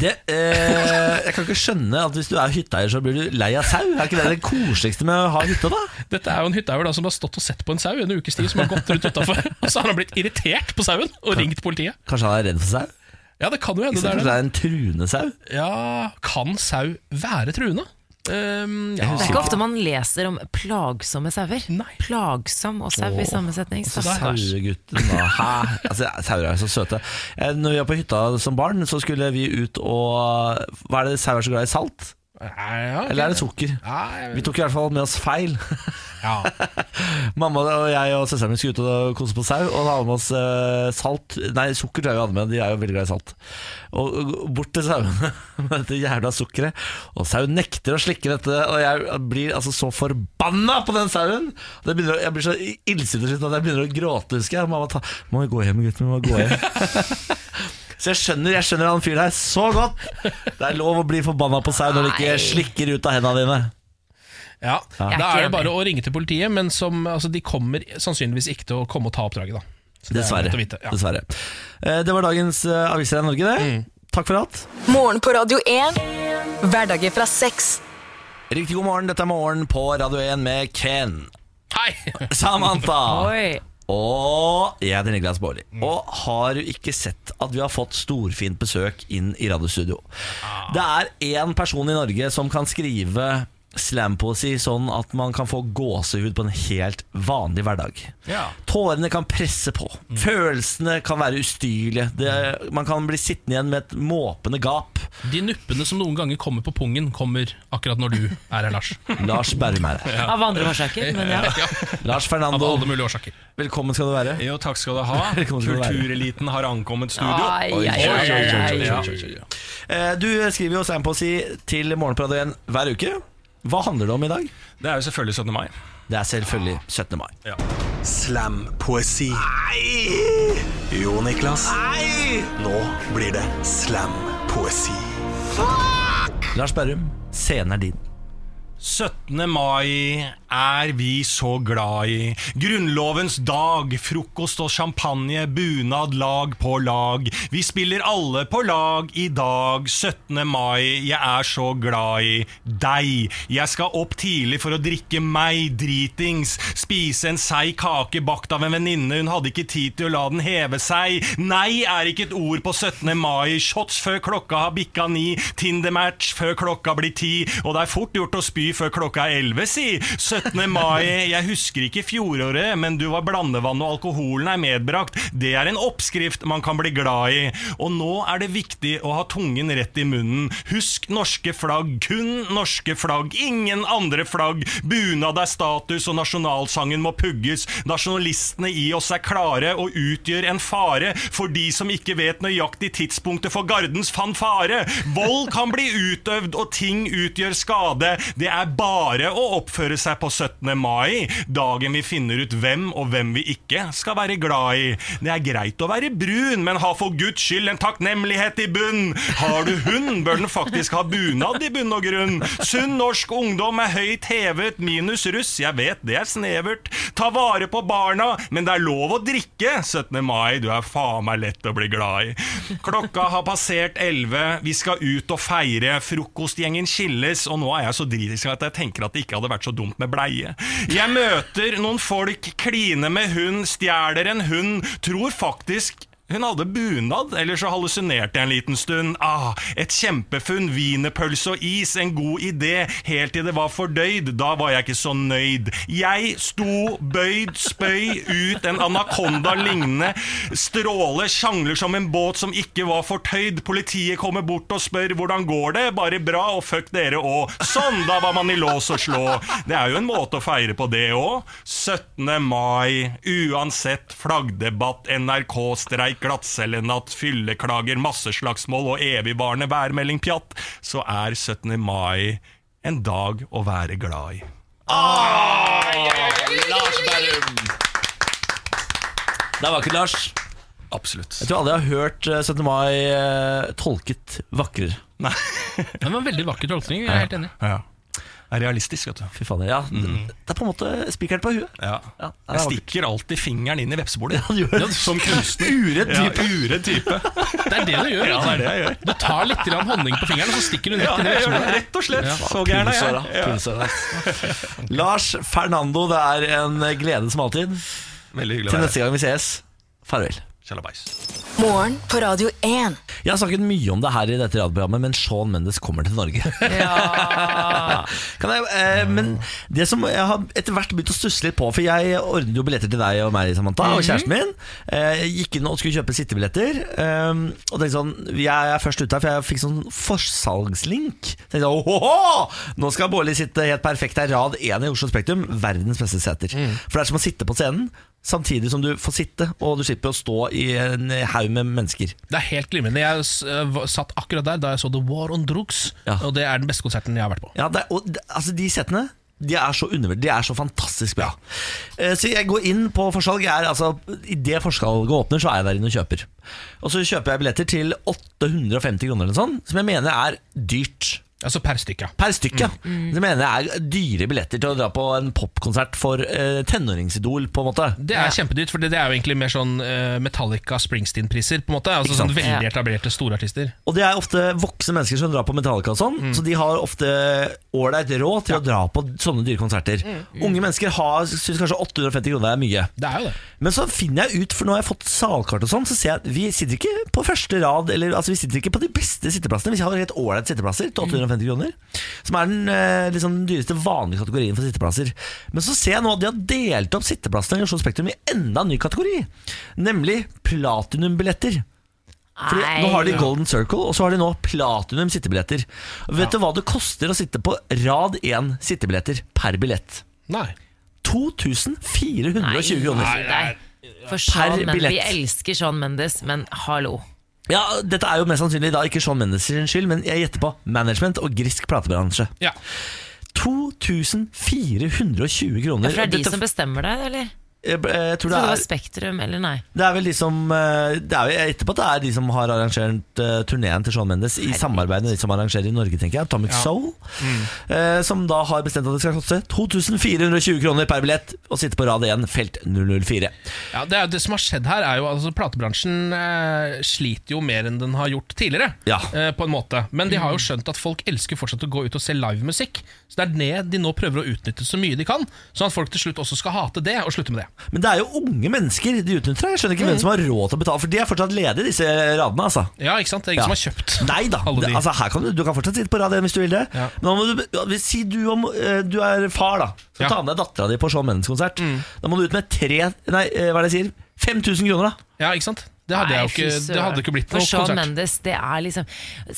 Det, eh, jeg kan ikke skjønne at hvis du er hytteeier, så blir du lei av sau. Er ikke det det koseligste med å ha hytte, da? Dette er jo en hytteeier som har stått og sett på en sau en ukes tid, som har gått rundt utafor, <laughs> og så har han blitt irritert på sauen og ringt politiet. Kanskje han er redd for sau? Ja, det kan jo hende det Kanskje det det. er en truende sau? Ja, kan sau være truende? Ehm, ja. Det er ikke ofte man leser om plagsomme sauer. Plagsom og sau i samme setning. Så. Sauegutten da. Hæ? Altså, sauer er så søte. Eh, Når vi var på hytta som barn, så skulle vi ut og Hva er det sauer er så glad i? Salt? Ja, okay. Eller er det sukker? Vi tok i hvert fall med oss feil. ja. <laughs> Mamma og jeg og søsteren min skulle ut og kose på sau, og hadde med oss eh, salt Nei, sukker tror jeg vi hadde med, de er jo veldig glad i salt. Og bort til sauene <laughs> med dette jævla sukkeret. Og sauen nekter å slikke dette, og jeg blir altså så forbanna på den sauen! Jeg blir så illsint at jeg begynner å gråte, husker jeg. Mamma ta, må vi gå hjem, gutten, min, må gå hjem. <laughs> Så jeg skjønner, jeg skjønner han fyren her så godt. Det er lov å bli forbanna på sau når du ikke slikker ut av hendene dine. ja. Er Da er det bare å ringe til politiet, men som, altså, de kommer sannsynligvis ikke til å komme og ta oppdraget. da Så det er Dessverre. vite, ja. Dessverre. Eh, Det var dagens eh, Aviser i Norge, det. Takk for alt. Morgen på Radio 1. Hverdager fra seks. Riktig god morgen, dette er Morgen på Radio 1 med Ken. Hei! Samantha. Oi. Og jeg heter Niklas Baarli. Og har du ikke sett at vi har fått storfint besøk inn i radiostudio? Det er én person i Norge som kan skrive slampoesi sånn at man kan få gåsehud på en helt vanlig hverdag. Ja. Tårene kan presse på. Følelsene kan være ustyrlige. Det, man kan bli sittende igjen med et måpende gap. De nuppene som noen ganger kommer på pungen, kommer akkurat når du er her, Lars. <laughs> Lars Berrum er her. Av andre årsaker, men ja. <laughs> Ja, Lars Av alle mulige årsaker. velkommen skal du være. Jo, takk skal du ha. <laughs> Kultureliten har ankommet studio. Ai, ai, ai. Ja. Eh, Du skriver jo slampoesi til Morgen på Radio 1 hver uke. Hva handler det om i dag? Det er jo selvfølgelig 17. mai. Det er selvfølgelig 17. mai. Slam poesi Nei Jo, Niklas. Nei! Nå blir det slam-poesi. Lars Berrum, scenen er din. 17. mai er vi så glad i. Grunnlovens dag, frokost og champagne, bunad lag på lag. Vi spiller alle på lag i dag, 17. mai. Jeg er så glad i deg. Jeg skal opp tidlig for å drikke meg dritings. Spise en seig kake bakt av en venninne. Hun hadde ikke tid til å la den heve seg. Nei er ikke et ord på 17. mai. Shots før klokka har bikka ni. Tinder-match før klokka blir ti. Og det er fort gjort å spy før klokka er elleve, si. 17. mai, jeg husker ikke fjoråret, men du var blandevann og alkoholen er medbrakt. Det er en oppskrift man kan bli glad i. Og nå er det viktig å ha tungen rett i munnen. Husk norske flagg, kun norske flagg, ingen andre flagg. Bunad er status, og nasjonalsangen må pugges. Nasjonalistene i oss er klare og utgjør en fare for de som ikke vet nøyaktig tidspunktet for gardens fanfare. Vold kan bli utøvd, og ting utgjør skade. Det er er bare å oppføre seg på 17. mai, dagen vi finner ut hvem og hvem vi ikke skal være glad i. Det er greit å være brun, men ha for guds skyld en takknemlighet i bunn. Har du hund, bør den faktisk ha bunad i bunn og grunn. Sunn norsk ungdom er høyt hevet, minus russ, jeg vet det er snevert. Ta vare på barna, men det er lov å drikke. 17. mai, du er faen meg lett å bli glad i. Klokka har passert 11, vi skal ut og feire. Frokostgjengen skilles, og nå er jeg så dritisk at jeg tenker at det ikke hadde vært så dumt med bleie. Jeg møter noen folk, kline med hund, stjeler en hund, tror faktisk hun hadde bunad, eller så hallusinerte jeg en liten stund. Ah, et kjempefunn, wienerpølse og is, en god idé, helt til det var fordøyd. Da var jeg ikke så nøyd. Jeg sto bøyd, spøy ut en anakonda lignende stråle, sjangler som en båt som ikke var fortøyd. Politiet kommer bort og spør hvordan går det, bare bra, og fuck dere òg. Sånn, da var man i lås og slå. Det er jo en måte å feire på det òg. 17. mai, uansett flaggdebatt, NRK-streik, glattcellenatt, fylleklager, masseslagsmål og evigvarende værmelding-pjatt, så er 17. mai en dag å være glad i. Lars Berrum. Det er vakkert, Lars. Absolutt. Jeg tror aldri jeg har hørt eh, 17. mai eh, tolket vakrere. Det var en veldig vakker tolkning. Jeg er helt enig. Ja. Det er realistisk, vet du. Fy faen, Ja, Det er på en måte spikeren på huet. Ja. Ja, Jeg stikker alltid fingeren inn i vepsebolet. Ja, gjør det. Som kunstner. <laughs> Uredd Ja, type. uredd type. Det er det du gjør. Ja, det er det jeg gjør. Du tar litt grann honning på fingeren, og så stikker du ned Ja, rett inn i vepsebolet. rett og slett. Ja. Så gæren er jeg. Lars Fernando, det er en glede som alltid. Veldig hyggelig Til neste gang vi sees, farvel. Tjalabais. Morgen på Radio 1. Jeg har snakket mye om det her i dette radioprogrammet, men Sean Mendes kommer til Norge. <laughs> kan jeg, eh, men det som jeg har etter hvert begynt å stusse litt på For jeg ordnet jo billetter til deg og meg, Samantha, og kjæresten min. Eh, gikk inn og skulle kjøpe sittebilletter. Eh, og tenkte sånn Jeg er først ute her, for jeg fikk sånn forsalgslink. Tenkte sånn, Ohoho! Nå skal Bårli sitte helt perfekt her, rad 1 i Oslo Spektrum. Verdens beste seter. For det er som å sitte på scenen. Samtidig som du får sitte, og du slipper å stå i en haug med mennesker. Det er helt glimrende. Jeg eh, satt akkurat der da jeg så The War on Drugs, Ja. og det er den beste konserten jeg har vært på. Ja, det, er- og, altså De setene de er så undervurdert, de er så fantastisk bra. Ja. Så jeg går inn på forsalg. Jeg er, altså, Idet forsalget åpner, så er jeg der inne og kjøper. Og så kjøper jeg billetter til 850 kroner, eller sånt, som jeg mener er dyrt. Altså per stykke. Per stykke. Det mener jeg er dyre billetter til å dra på en popkonsert for eh, tenåringsidol, på en måte. Det er kjempedyrt, for det det er jo egentlig mer sånn eh, Metallica Springsteen-priser. på en måte Altså sånn Veldig etablerte store artister. Og det er ofte voksne mennesker som drar på Metallica og sånn, så de har ofte ålreit råd til å dra på sånne dyre konserter. Unge mennesker har, syns kanskje 850 kroner er mye. Det er jo det. Men så finner jeg ut, for nå har jeg fått salkart og sånn, så ser jeg at vi sitter ikke på første rad, eller altså vi sitter ikke på de beste sitteplassene. Vi har helt ålreite sitteplasser til 850 kroner, som er den eh, liksom den dyreste vanlige kategorien for sitteplasser. Men så ser jeg nå at de har delt opp sitteplassene i Oslo Spektrum i enda en ny kategori, nemlig platinumbilletter. Fordi Nå har de Golden Circle, og så har de nå platinum sittebilletter. Vet Vet du hva det koster å sitte på rad 1 sittebilletter per billett? Nei. 2420 kroner. Nei, nei. For Sean Mendes, billett. vi elsker Sean Mendes, men hallo. Ja, Dette er jo mest sannsynlig da ikke Sean Mendes sin skyld, men jeg gjetter på management og grisk platebransje. Ja. 2420 kroner. For det er de Dette- som bestemmer det, eller? Jeg, jeg tror Så det det var er Spektrum, eller nei? det er vel de som eh, det er, Jeg gjetter på at det er de som har arrangert uh, turneen til Shawn Mendes, i samarbeid med de som arrangerer i Norge, tenker jeg. Atomic Soul. eh, som da har bestemt at det skal koste 2420 kroner per billett å sitte på rad 1, felt 004. Ja, det, er, det som har skjedd her, er jo altså Platebransjen uh, sliter jo mer enn den har gjort tidligere. Ja. Uh, på en måte Men de har jo skjønt at folk elsker fortsatt å gå ut og se livemusikk. Så det er det de nå prøver å utnytte så mye de kan, sånn at folk til slutt også skal hate det og slutte med det. Men det er jo unge mennesker de utnytter. Jeg skjønner ikke hvem som har råd til å betale, for de er fortsatt ledige, disse radene. altså Ja, ikke sant? Det er ingen Ja. som har kjøpt Nei da, de. altså, her kan du, du kan fortsatt sitte på rad hvis du vil det. Ja. Men da må du, si du, om, eh, du er far, da. Så Ja. ta med deg dattera di på Shawn Mendes-konsert. Da må du ut med tre Nei, eh, hva er det jeg sier? 5000 kroner, da. Ja, ikke sant? Det hadde, Nei, ikke, det hadde ikke blitt For noe Shawn konsert. Mendes, det er liksom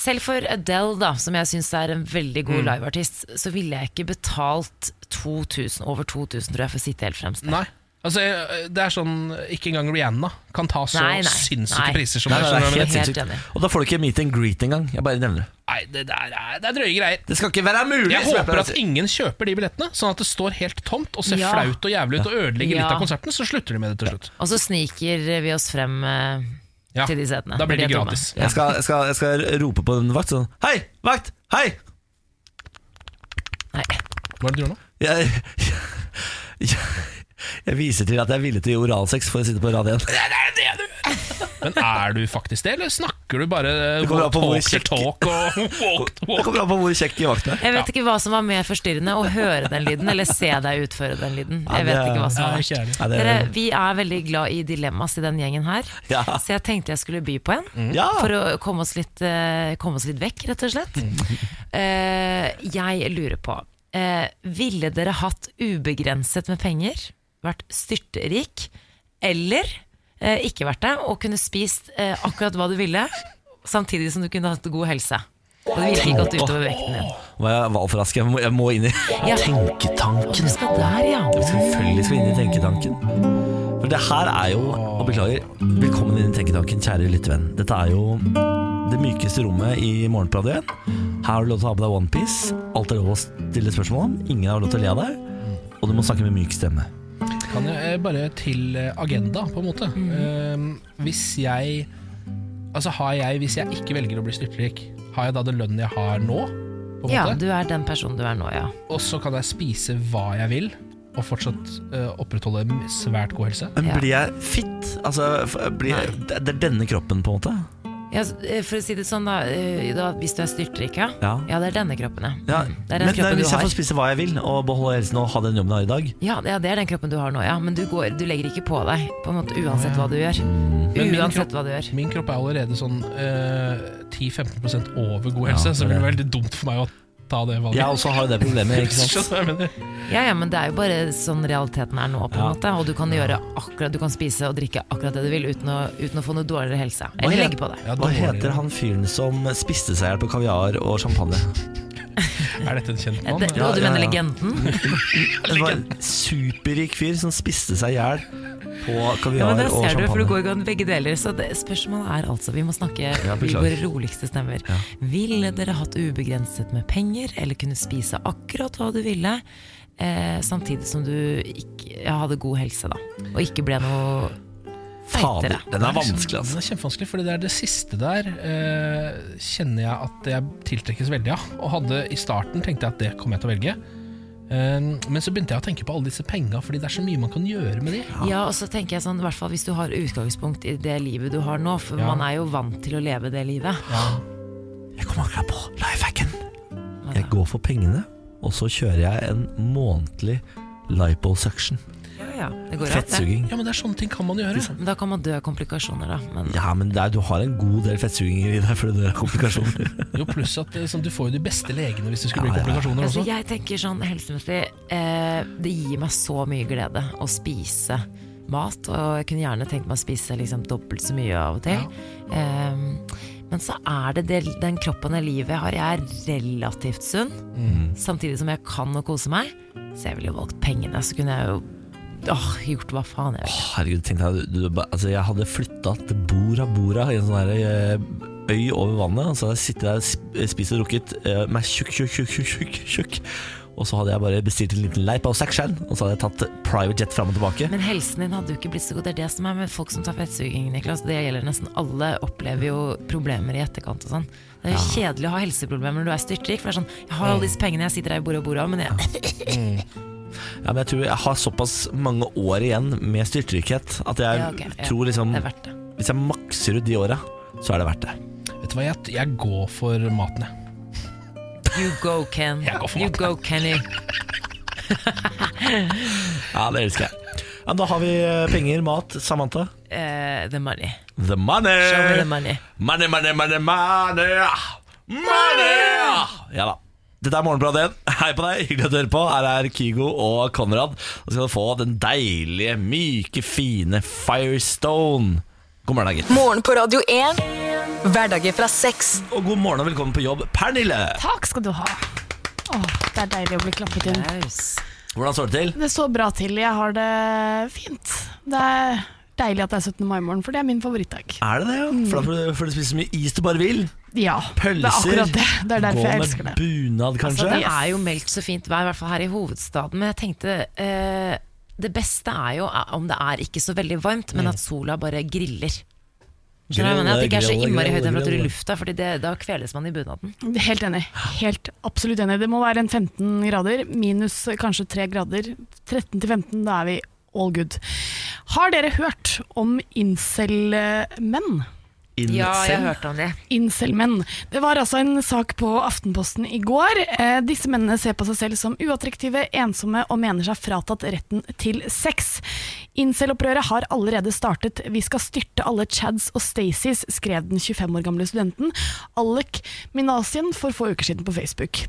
Selv for Adele, da, som jeg syns er en veldig god Mm. liveartist, så ville jeg ikke betalt 2000, over 2000 tror jeg, for å sitte helt fremst. Nei. Altså, eh, det er sånn Ikke engang Rihanna kan ta så Nei, nei, sinnssyke nei. priser som Nei, det. er helt? Helt enig. Og da får du ikke meet and greet engang. Jeg bare nevner det. Nei, det, der er, det er drøye greier. Det skal ikke være mulig! Jeg håper at ingen kjøper de billettene, sånn at det står helt tomt og ser Ja. flaut og jævlig ut og ødelegger litt av konserten. Så slutter de med det til slutt. Og så sniker vi oss frem eh, Ja, til de setene. Da blir det De gratis. Jeg skal, jeg, skal, jeg skal rope på en vakt sånn Hei, vakt! Hei! Nei. Hva er det du gjør nå? Jeg, <laughs> jeg, jeg viser til at jeg er villig til å gi oralsex for å sitte på rad 1. Men er du faktisk det, eller snakker du bare Det kommer hvor kjekk- talk og walk to <laughs> Det walk? kommer an på hvor kjekk vakten er. Jeg vet ikke hva som var mer forstyrrende, å høre den lyden eller se deg utføre den lyden. Jeg vet ikke hva som var verst. det, Dere, vi er veldig glad i dilemmas i den gjengen her, Ja. så jeg tenkte jeg skulle by på en. ja. For å komme oss litt, eh, komme oss litt vekk, rett og slett. Eh, jeg lurer på eh, Ville dere hatt ubegrenset med penger? Vært styrtrik? Eller eh, ikke vært det og kunne spist eh, akkurat hva du ville, samtidig som du kunne hatt god helse? Og det ville ikke gått utover vekten din. Hva jeg var for rask? Jeg må, jeg må inn i Ja. tenketanken. Du skal der, ja. Skal selvfølgelig skal inn i tenketanken. For det her er jo Og beklager, velkommen inn i tenketanken, kjære lyttevenn. Dette er jo det mykeste rommet i Morgenbladet igjen. Her har du lov til å ha på deg onepiece. Alt er lov å stille spørsmål om. Ingen har lov til å le av deg. Og du må snakke med myk stemme. Kan jeg eh, bare til eh, agenda, på en måte. Eh, hvis jeg Altså har jeg, hvis jeg ikke velger å bli styrtrik, har jeg da den lønnen jeg har nå? På en Ja, måte? du er den personen du er nå, ja. Og så kan jeg spise hva jeg vil, og fortsatt uh, opprettholde svært god helse? Men blir jeg fit? Altså, blir jeg, det det er denne kroppen, på en måte? Ja. eh, For å si det sånn, da, eh, da hvis du er styrtrik, ja. Ja. Ja, det er denne kroppen, ja. Ja, Det er den men nei, kroppen hvis du jeg har. får spise hva jeg vil, og beholde helsen og ha den jobben jeg har i dag Ja, det, ja, det er den kroppen du har nå, ja. Men du, går, du legger ikke på deg, på en måte uansett hva du gjør. Men Uansett kropp- hva du gjør. Min kropp er allerede sånn eh, 10-15% over god helse, så det blir veldig dumt for meg å ta det valget. Jeg også har jo det problemet, ikke sant? <laughs> Ja, ja, men det er jo bare sånn realiteten er nå, på en Ja. måte. Og du kan gjøre akkurat, du kan spise og drikke akkurat det du vil uten å, uten å få noe dårligere helse. Eller legge på det. Ja, Hva heter han fyren som spiste seg i hjel på kaviar og champagne? <laughs> Er dette en kjent Ja, mann? det, og du ja, mener ja. legenden? <laughs> Det var en superrik fyr som spiste seg i hjel på Ja, men der og ser du, for det går jo an begge deler. Så det, spørsmålet er altså, vi må snakke Ja, i våre roligste stemmer. Ja. Ville dere hatt ubegrenset med penger, eller kunne spise akkurat hva du ville, eh, samtidig som du ikke ja, hadde god helse, da? Og ikke ble noe Fader, feitere. den er vanskelig, altså. Den er kjempevanskelig, fordi det er det siste der eh, kjenner jeg at jeg tiltrekkes veldig av. Og hadde i starten tenkte jeg at det kommer jeg til å velge. Eh, men så begynte jeg å tenke på alle disse penga, fordi det er så mye man kan gjøre med de. Ja, og så tenker jeg sånn, i hvert fall hvis du har utgangspunkt i det livet du har nå, for Ja. man er jo vant til å leve det livet. Jeg kom akkurat på lifehacken. Jeg går for pengene, og så kjører jeg en månedlig liposuction. Ja, ja, det går det. Fettsuging. Ja, men det er sånne ting kan man gjøre. Men da kan man dø av komplikasjoner, da. Men Ja, men det er, du har en god del fettsuginger i deg fordi det er av komplikasjoner. <laughs> Jo, pluss at eh, sånn, du får jo de beste legene hvis det skulle Ja, bli ja. komplikasjoner Altså, også. jeg tenker sånn helsemessig eh, Det gir meg så mye glede å spise mat, og jeg kunne gjerne tenkt meg å spise liksom, dobbelt så mye av og til. Eh, men så er det, det den kroppen og livet jeg har. Jeg er relativt sunn, samtidig som jeg kan å kose meg. Så jeg ville jo valgt pengene, så kunne jeg jo åh, gjort hva faen jeg vil. Herregud, tenkte jeg du, du, altså jeg hadde flytta til Bora Bora i en sånn her eh, øy over vannet. Og så hadde jeg sittet der, sp- spist og drukket eh, meg tjukk, tjukk, tjukk, tjukk, tjukk. Og så hadde jeg bare bestilt en liten leip av seksjon, og så hadde jeg tatt private jet fram og tilbake. Men helsen din hadde jo ikke blitt så god. Det er det som er med folk som tar fettsuging, Niklas. Det gjelder nesten alle. Opplever jo problemer i etterkant og sånn. Det er jo kjedelig å ha helseproblemer når du er styrtrik. For det er sånn, jeg har alle disse pengene, jeg sitter her i Bora Bora, men jeg <laughs> Ja, men jeg tror jeg har såpass mange år igjen med styrtrykhet at jeg Ja, ok, ja. tror liksom Det er verdt det. Hvis jeg makser ut de åra, så er det verdt det. Vet du hva, jeg, jeg går for maten, jeg. You go, Ken. Jeg går for You go, Kenny. Ja, det elsker jeg. Ja, da har vi eh, penger, mat, Samantha. Uh, the money. The money! Show me the money. Money, money, money, money Money! Ja da Dette er Morgenbladet 1. Hei på deg, hyggelig at du hører på Her er Kygo og Konrad Og så skal du få den deilige, myke, fine Firestone God morgen, gutt Morgen på Radio 1. Hverdager fra seks. Og god morgen og velkommen på jobb, Pernille Takk skal du ha. Åh, det er deilig å bli klappet inn. Hvordan står det til? Det står bra til. Jeg har det fint. Det er deilig at det er 17. mai-morgen, for det er min favorittdag. Er det det, ja? For da får du, får du spise så mye is du bare vil. Ja, Pølser. det er akkurat det. Det er derfor Gå jeg med elsker det. bunad, kanskje. Altså, det er jo meldt så fint vær, i hvert fall her i hovedstaden. Men jeg tenkte eh, det beste er jo eh, om det er ikke så veldig varmt, men at sola bare griller. Skjønner du hva jeg mener? At det ikke er så Grille, innmari høy temperatur i grille. lufta, Fordi da kveles man i bunaden. Helt enig. Helt absolutt enig. Det må være en 15 grader, minus kanskje 3 grader. 13 til 15, da er vi all good. Har dere hørt om incel-menn? Ja, jeg Incel. hørte om det. Incel-menn. Det var altså en sak på Aftenposten i går. Eh, disse mennene ser på seg selv som uattraktive, ensomme og mener seg fratatt retten til sex. Incel-opprøret har allerede startet. Vi skal styrte alle Chads og Stacys, skrev den 25 år gamle studenten Alec Minasien for få uker siden på Facebook.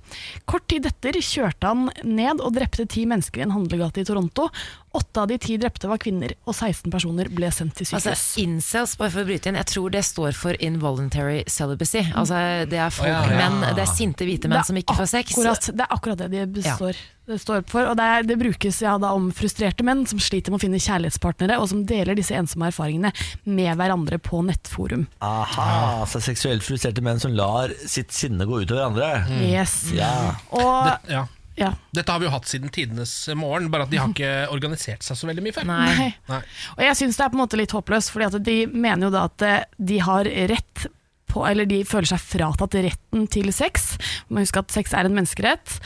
Kort tid etter kjørte han ned og drepte ti mennesker i en handlegate i Toronto. Åtte av de ti drepte var kvinner, og 16 personer ble sendt til sykehus. Altså, incels, bare for å bryte inn, jeg tror det står for involuntary celibacy. Altså, det er folk, oh, ja, ja. menn, det er sinte hvite menn som ikke får sex. Akkurat, det er akkurat det de består, det står for. Og det, er, det brukes ja, da om frustrerte menn som sliter med å finne kjærlighetspartnere, og som deler disse ensomme erfaringene med hverandre på nettforum. Aha, altså seksuelt frustrerte menn som lar sitt sinne gå ut utover andre. Yes. Ja. Og Det, ja. Dette har vi jo hatt siden tidenes morgen, bare at de har ikke <laughs> organisert seg så veldig mye før. Nei. Nei. Og jeg syns det er på en måte litt håpløst, fordi at de mener jo da at eh, de har rett på, eller de føler seg fratatt retten til sex. Man må huske at sex er en menneskerett.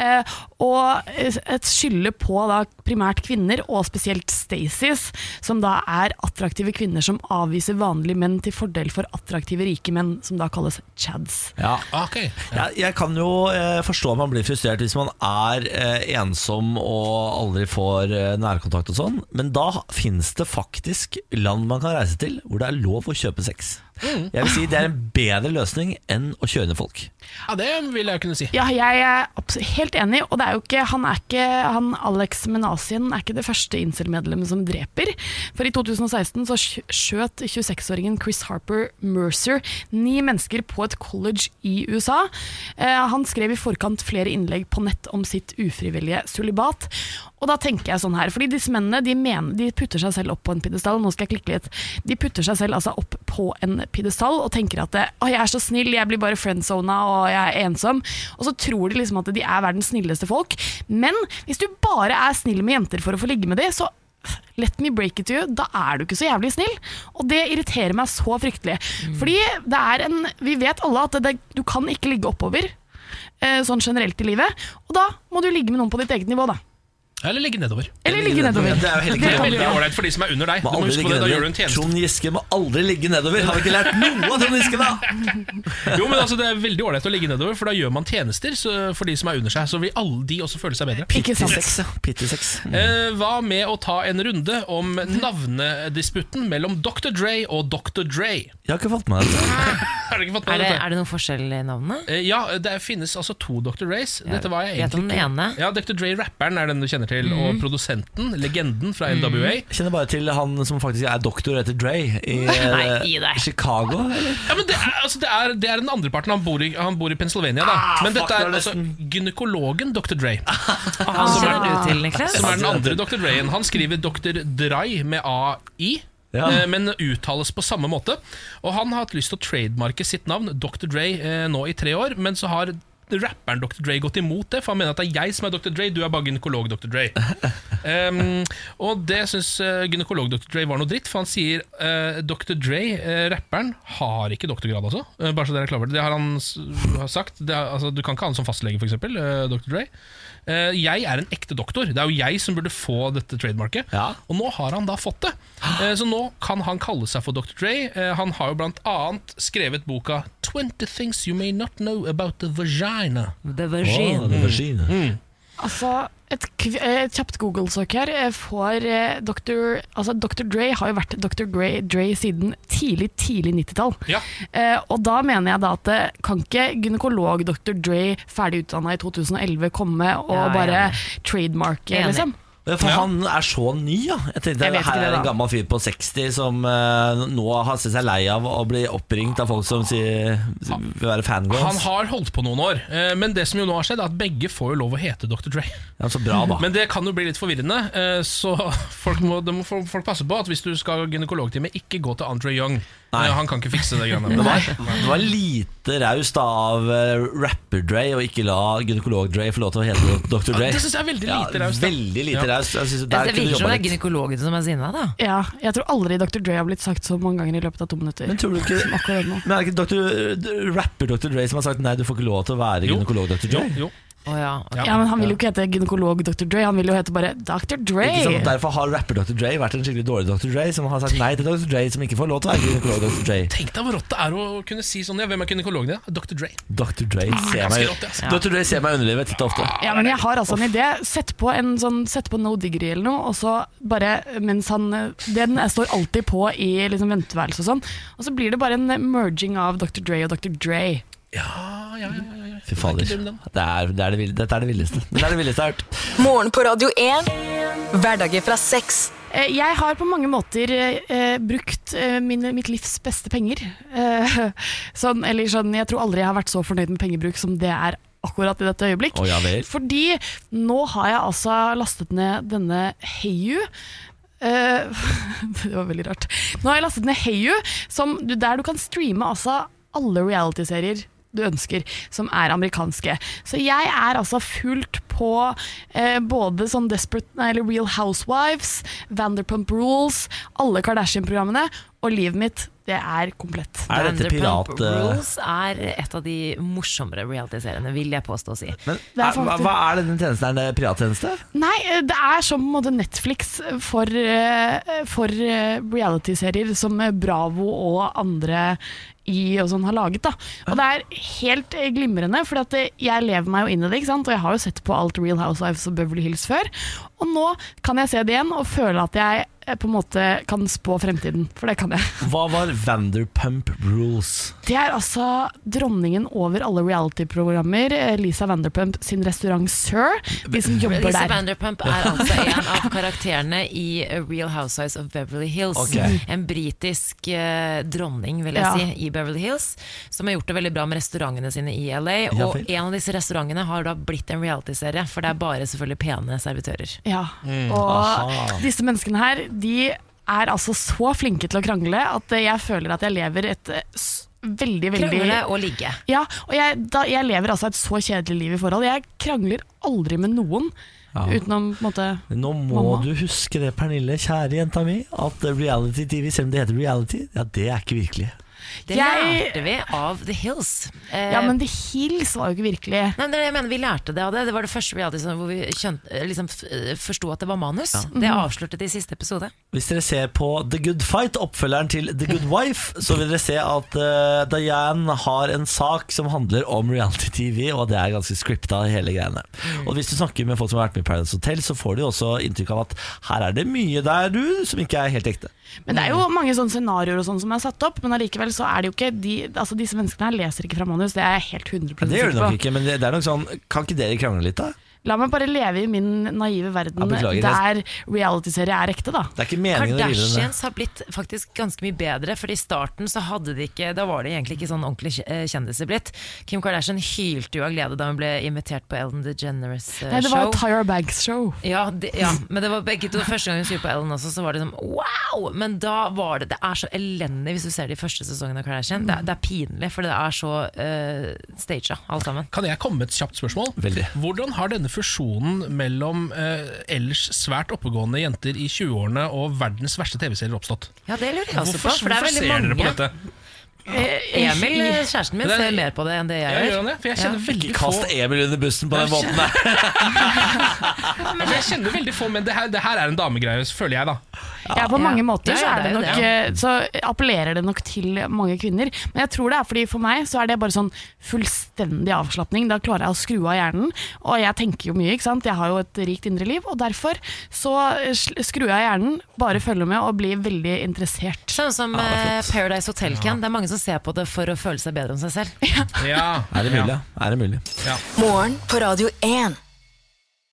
Eh, og et skylde på da primært kvinner, og spesielt Stacys, som da er attraktive kvinner som avviser vanlige menn til fordel for attraktive rike menn, som da kalles chads. Ja. Ah, Ok, Ja, jeg kan jo eh, forstå at man blir frustrert hvis man er eh, ensom og aldri får eh, nærkontakt og sånn, men da finnes det faktisk land man kan reise til hvor det er lov å kjøpe sex. <laughs> Jeg vil si Det er en bedre løsning enn å kjøre ned folk. Ja, det vil jeg kunne si. Ja, jeg er helt enig, og det er jo ikke, han er ikke han Alex Menasien er ikke det første incel-medlemmet som dreper. For i 2016 så skjøt 26-åringen Chris Harper Mercer ni mennesker på et college i USA. Eh, han skrev i forkant flere innlegg på nett om sitt ufrivillige sulibat. Og da tenker jeg sånn her, fordi disse mennene de, mener, de putter seg selv opp på en pidestall. Nå skal jeg klikke litt. De putter seg selv altså opp på en pidestall og tenker at å, jeg er så snill, jeg blir bare friendzona og jeg er ensom. Og så tror de liksom at de er verdens snilleste folk. Men hvis du bare er snill med jenter for å få ligge med dem, så Let me break it to you, da er du ikke så jævlig snill. Og det irriterer meg så fryktelig. Fordi det er en Vi vet alle at det, du kan ikke ligge oppover. eh, Sånn generelt i livet. Og da må du ligge med noen på ditt eget nivå, da. Eller ligge nedover. Eller ligge nedover. Det er jo helt Det er veldig ålreit for de som er under deg. Du Må huske på det, da gjør du en tjeneste. Trond Giske må aldri ligge nedover. Har vi ikke lært noe av Trond Giske, da? <laughs> Jo, men altså Det er veldig ålreit å ligge nedover, for da gjør man tjenester for de som er under seg. Så vil alle de også føle seg bedre. Ikke sant? Sex, ja. Eh, hva med å ta en runde om navnedisputten mellom Dr. Dre og Dr. Dre? Jeg har ikke fått med <laughs> ikke fått Er med det, er det noen forskjell i navnene? Eh, Ja, det finnes altså to Dr. Rays. Dette var jeg vet om egentlig den ene. Ja, Dr. Dre, rapperen, er den du kjenner til. Og produsenten, legenden fra NWA. Mm. kjenner bare til han som faktisk er doktor etter Dre i <laughs> eh, Nei. Chicago. Ja, men det er, altså, det, er, det er den andre parten. Han bor i, han bor i Pennsylvania, da. Ah, men dette er er altså gynekologen Dr. Dre. <laughs> Han kjenner du til, Niklas? Som er den andre Dr. Dre-en. Han skriver Dr. Dry med AI. Ja. eh, Men uttales på samme måte. Og han har hatt lyst til å trademarke sitt navn, Dr. Dre, eh, nå i tre år. Men så har rapperen Dr. Dre gått imot det, for han mener at det er jeg som er Dr. Dre, du er bare gynekolog Dr. Dre. um, <laughs> og det syns uh, gynekolog Dr. Dre var noe dritt, for han sier uh, Dr. Dre, uh, rapperen, har ikke doktorgrad, altså. Uh, bare så dere er klar over det. Det har han har sagt. Det er, altså, du kan ikke ha han som fastlege, f.eks., uh, Dr. Dre. Uh, jeg er en ekte doktor. Det er jo jeg som burde få dette trademarket. Ja. Og nå har han da fått det. Uh, så nå kan han kalle seg for Dr. Dre. Uh, han har jo blant annet skrevet boka 20 Things You May Not Know About the Vagina. The vagina The det er vagina. Altså, et, kv et kjapt Google-søk her eh, får eh, Dr. Altså, Dr. Dre har jo vært Dr. Dre, Dre siden tidlig, tidlig 90-tall. Ja. Eh, og da mener jeg da at eh, kan ikke gynekolog Dr. Dre ferdig utdanna i 2011 komme og Ja, bare ja. trademarke, Enig. liksom? For han er så ny, ja. Jeg tenkte Jeg Her det, er en gammel fyr på 60 som uh, nå har sett seg lei av å bli oppringt av folk som sier, vil være fangirls. Han har holdt på noen år, uh, men det som jo nå har skjedd, er at begge får jo lov å hete Dr. Dre. Ja, så bra, da. Men det kan jo bli litt forvirrende, uh, så <laughs> folk må, må folk folk passe på at hvis du skal ha gynekologtime, ikke gå til Andre Young. Nei. Han kan ikke fikse det greiene Det det var lite raust av eh, rapper-Dre å ikke la gynekolog-Dre få lov til å hete Dr. Dre. Ja, det synes jeg er veldig lite raust. Veldig lite Ja. raust. Jeg synes Det, der det kunne du virker som det er gynekologen som er sinna, da. Ja, jeg tror aldri Dr. Dre har blitt sagt så mange ganger i løpet av to minutter. Men tror du ikke. Men er det ikke Dr. rapper Dr. Dre som har sagt nei, du får ikke lov til å være Jo. gynekolog Dr. Jo, Dre? jo. Å ja, Okay. Ja. Men Han vil jo ikke hete gynekolog Dr. Dre, han vil jo hete bare Dr. Dre. Ikke sant? Derfor har rapper Dr. Dre vært en skikkelig dårlig Dr. Dre, som har sagt nei til Dr. Dre, som ikke får lov til å være gynekolog Dr. Dre. Tenk deg hvor rått det er å kunne si sånn. Ja, hvem er gynekologen din? Dr. Dre. Dr. Dre ser ganske meg rått, ja. Dr. Dre ser meg underlivet titt og ofte. Ja, men jeg har altså en idé. Sett på, en sånn, sett på No Diggery eller noe, og så bare mens han Den står alltid på i liksom venteværelset og sånn. Og så blir det bare en merging av Dr. Dre og Dr. Dre. Ja, ja, ja. Fy fader. Det er, det er det, dette er det villeste. Det er det villeste jeg har hørt. Morgen på Radio 1. Hverdager fra seks. Eh, Jeg har på mange måter eh, brukt eh, mine, mitt livs beste penger. Eh, <laughs> sånn, eller sånn, jeg tror aldri jeg har vært så fornøyd med pengebruk som det er akkurat i dette øyeblikk. Oh, ja vel. Fordi nå har jeg altså lastet ned denne Heyu. Eh, <laughs> det var veldig rart. Nå har jeg lastet ned Heyu, der du kan streame altså alle reality-serier du ønsker, som er amerikanske. Så jeg er altså fullt på eh, både sånn Desperate, nei, eller Real Housewives, Vanderpump Rules, alle Kardashian-programmene, og livet mitt, det er komplett. Er dette pirat... Vanderpump Rules er et av de morsommere reality-seriene, vil jeg påstå å si. Men, er er, hva, faktisk- hva er denne tjenesten? Er det pirattjeneste? Nei, eh, det er som på en måte Netflix for, eh, for eh, reality-serier som eh, Bravo og andre i og sånn har laget. da. Og det er helt eh, glimrende, for jeg lever meg jo inn i det. ikke sant? Og jeg har jo sett på alt Real Housewives og Beverly Hills før. Og nå kan jeg se det igjen og føle at jeg eh, på en måte kan spå fremtiden. For det kan jeg. <laughs> Hva var Vanderpump Rules? Det er altså dronningen over alle reality-programmer, eh, Lisa Vanderpump sin restaurant Sir. De som jobber Lisa der. Vanderpump er altså en av karakterene i Real Housewives of Beverly Hills. Okay. En britisk eh, dronning, vil jeg Ja. si, i Beverly Hills, som har gjort det veldig bra med restaurantene sine i LA. Ja, og en av disse restaurantene har da blitt en realityserie, for det er bare selvfølgelig pene servitører. Ja, og Aha. disse menneskene her, de er altså så flinke til å krangle at jeg føler at jeg lever et eh, veldig, veldig Krangle og ligge. Ja, og jeg, da, jeg lever altså et så kjedelig liv i forhold. Jeg krangler aldri med noen Ja. utenom på måte Nå må Mamma? du huske det, Pernille, kjære jenta mi, at reality-TV, selv om det heter reality, ja, det er ikke virkelig. Det Jeg- lærte vi av The Hills. Eh, Ja, men The Hills var jo ikke virkelig Nei, men det, jeg mener Vi lærte det av det. Det var det første reality hvor vi skjønte, eh, liksom, eh, forsto at det var manus. Det Mhm. avslørte de i siste episode. Hvis dere ser på The Good Fight, oppfølgeren til The Good Wife, så vil dere se at uh, Diane har en sak som handler om reality-TV, og det er ganske scripta, hele greiene. Og hvis du snakker med folk som har vært med i Paradise Hotel, så får du også inntrykk av at her er det mye der, du, som ikke er helt ekte. Men det er jo mange sånne scenarioer og sånn som er satt opp, men allikevel så er det jo ikke de, altså Disse menneskene her leser ikke fra manus, det er jeg helt 100 Men det gjør de nok ikke, men det det er nok sånn Kan ikke dere krangle litt, da? La meg bare leve i min naive verden Ja, beklager, der reality-serie er ekte, da. Det er ikke meningen. Kardashians har blitt faktisk ganske mye bedre, for i starten så hadde de ikke Da var de egentlig ikke sånn ordentlig eh, kjendiser blitt. Kim Kardashian hylte jo av glede da hun ble invitert på Ellen DeGeneres show. Nei, det var show. Tyra Banks-show. Ja, det, ja, men det var begge to Første gang hun skulle på Ellen også, så var det sånn wow! Men da var det Det er så elendig hvis du ser de første sesongene av Kardashian. Det, er- det er pinlig, for det er så uh, staged, alt sammen. Kan jeg komme med et kjapt spørsmål? Veldig. Hvordan har denne fusjonen mellom eh, ellers svært oppegående jenter i 20-årene og verdens verste TV-serier oppstått? Ja, det lurer jeg også på, for det er hvorfor veldig ser dere på dette? Emil, eh, kjæresten min, er- ser mer på det enn det jeg Ja, gjør gjør. det? For jeg kjenner veldig få Kast Emil under bussen på den måten der. Ja, <laughs> Jeg kjenner veldig få Men det her, det her er en damegreie, føler jeg, da. Ja, på mange måter så, er det nok, eh, så appellerer det nok til mange kvinner. Men jeg tror det er fordi for meg så er det bare sånn fullstendig avslapning. Da klarer jeg å skru av hjernen. Og jeg tenker jo mye, ikke sant. Jeg har jo et rikt indre liv. Og derfor så eh, skrur jeg av hjernen, bare følger med og blir veldig interessert. Sånn som ja, Paradise Hotel kan. Det er mange som ser på det for å føle seg bedre om seg selv. Ja, Er det mulig? ja? Er det mulig? Morgen på Radio 1.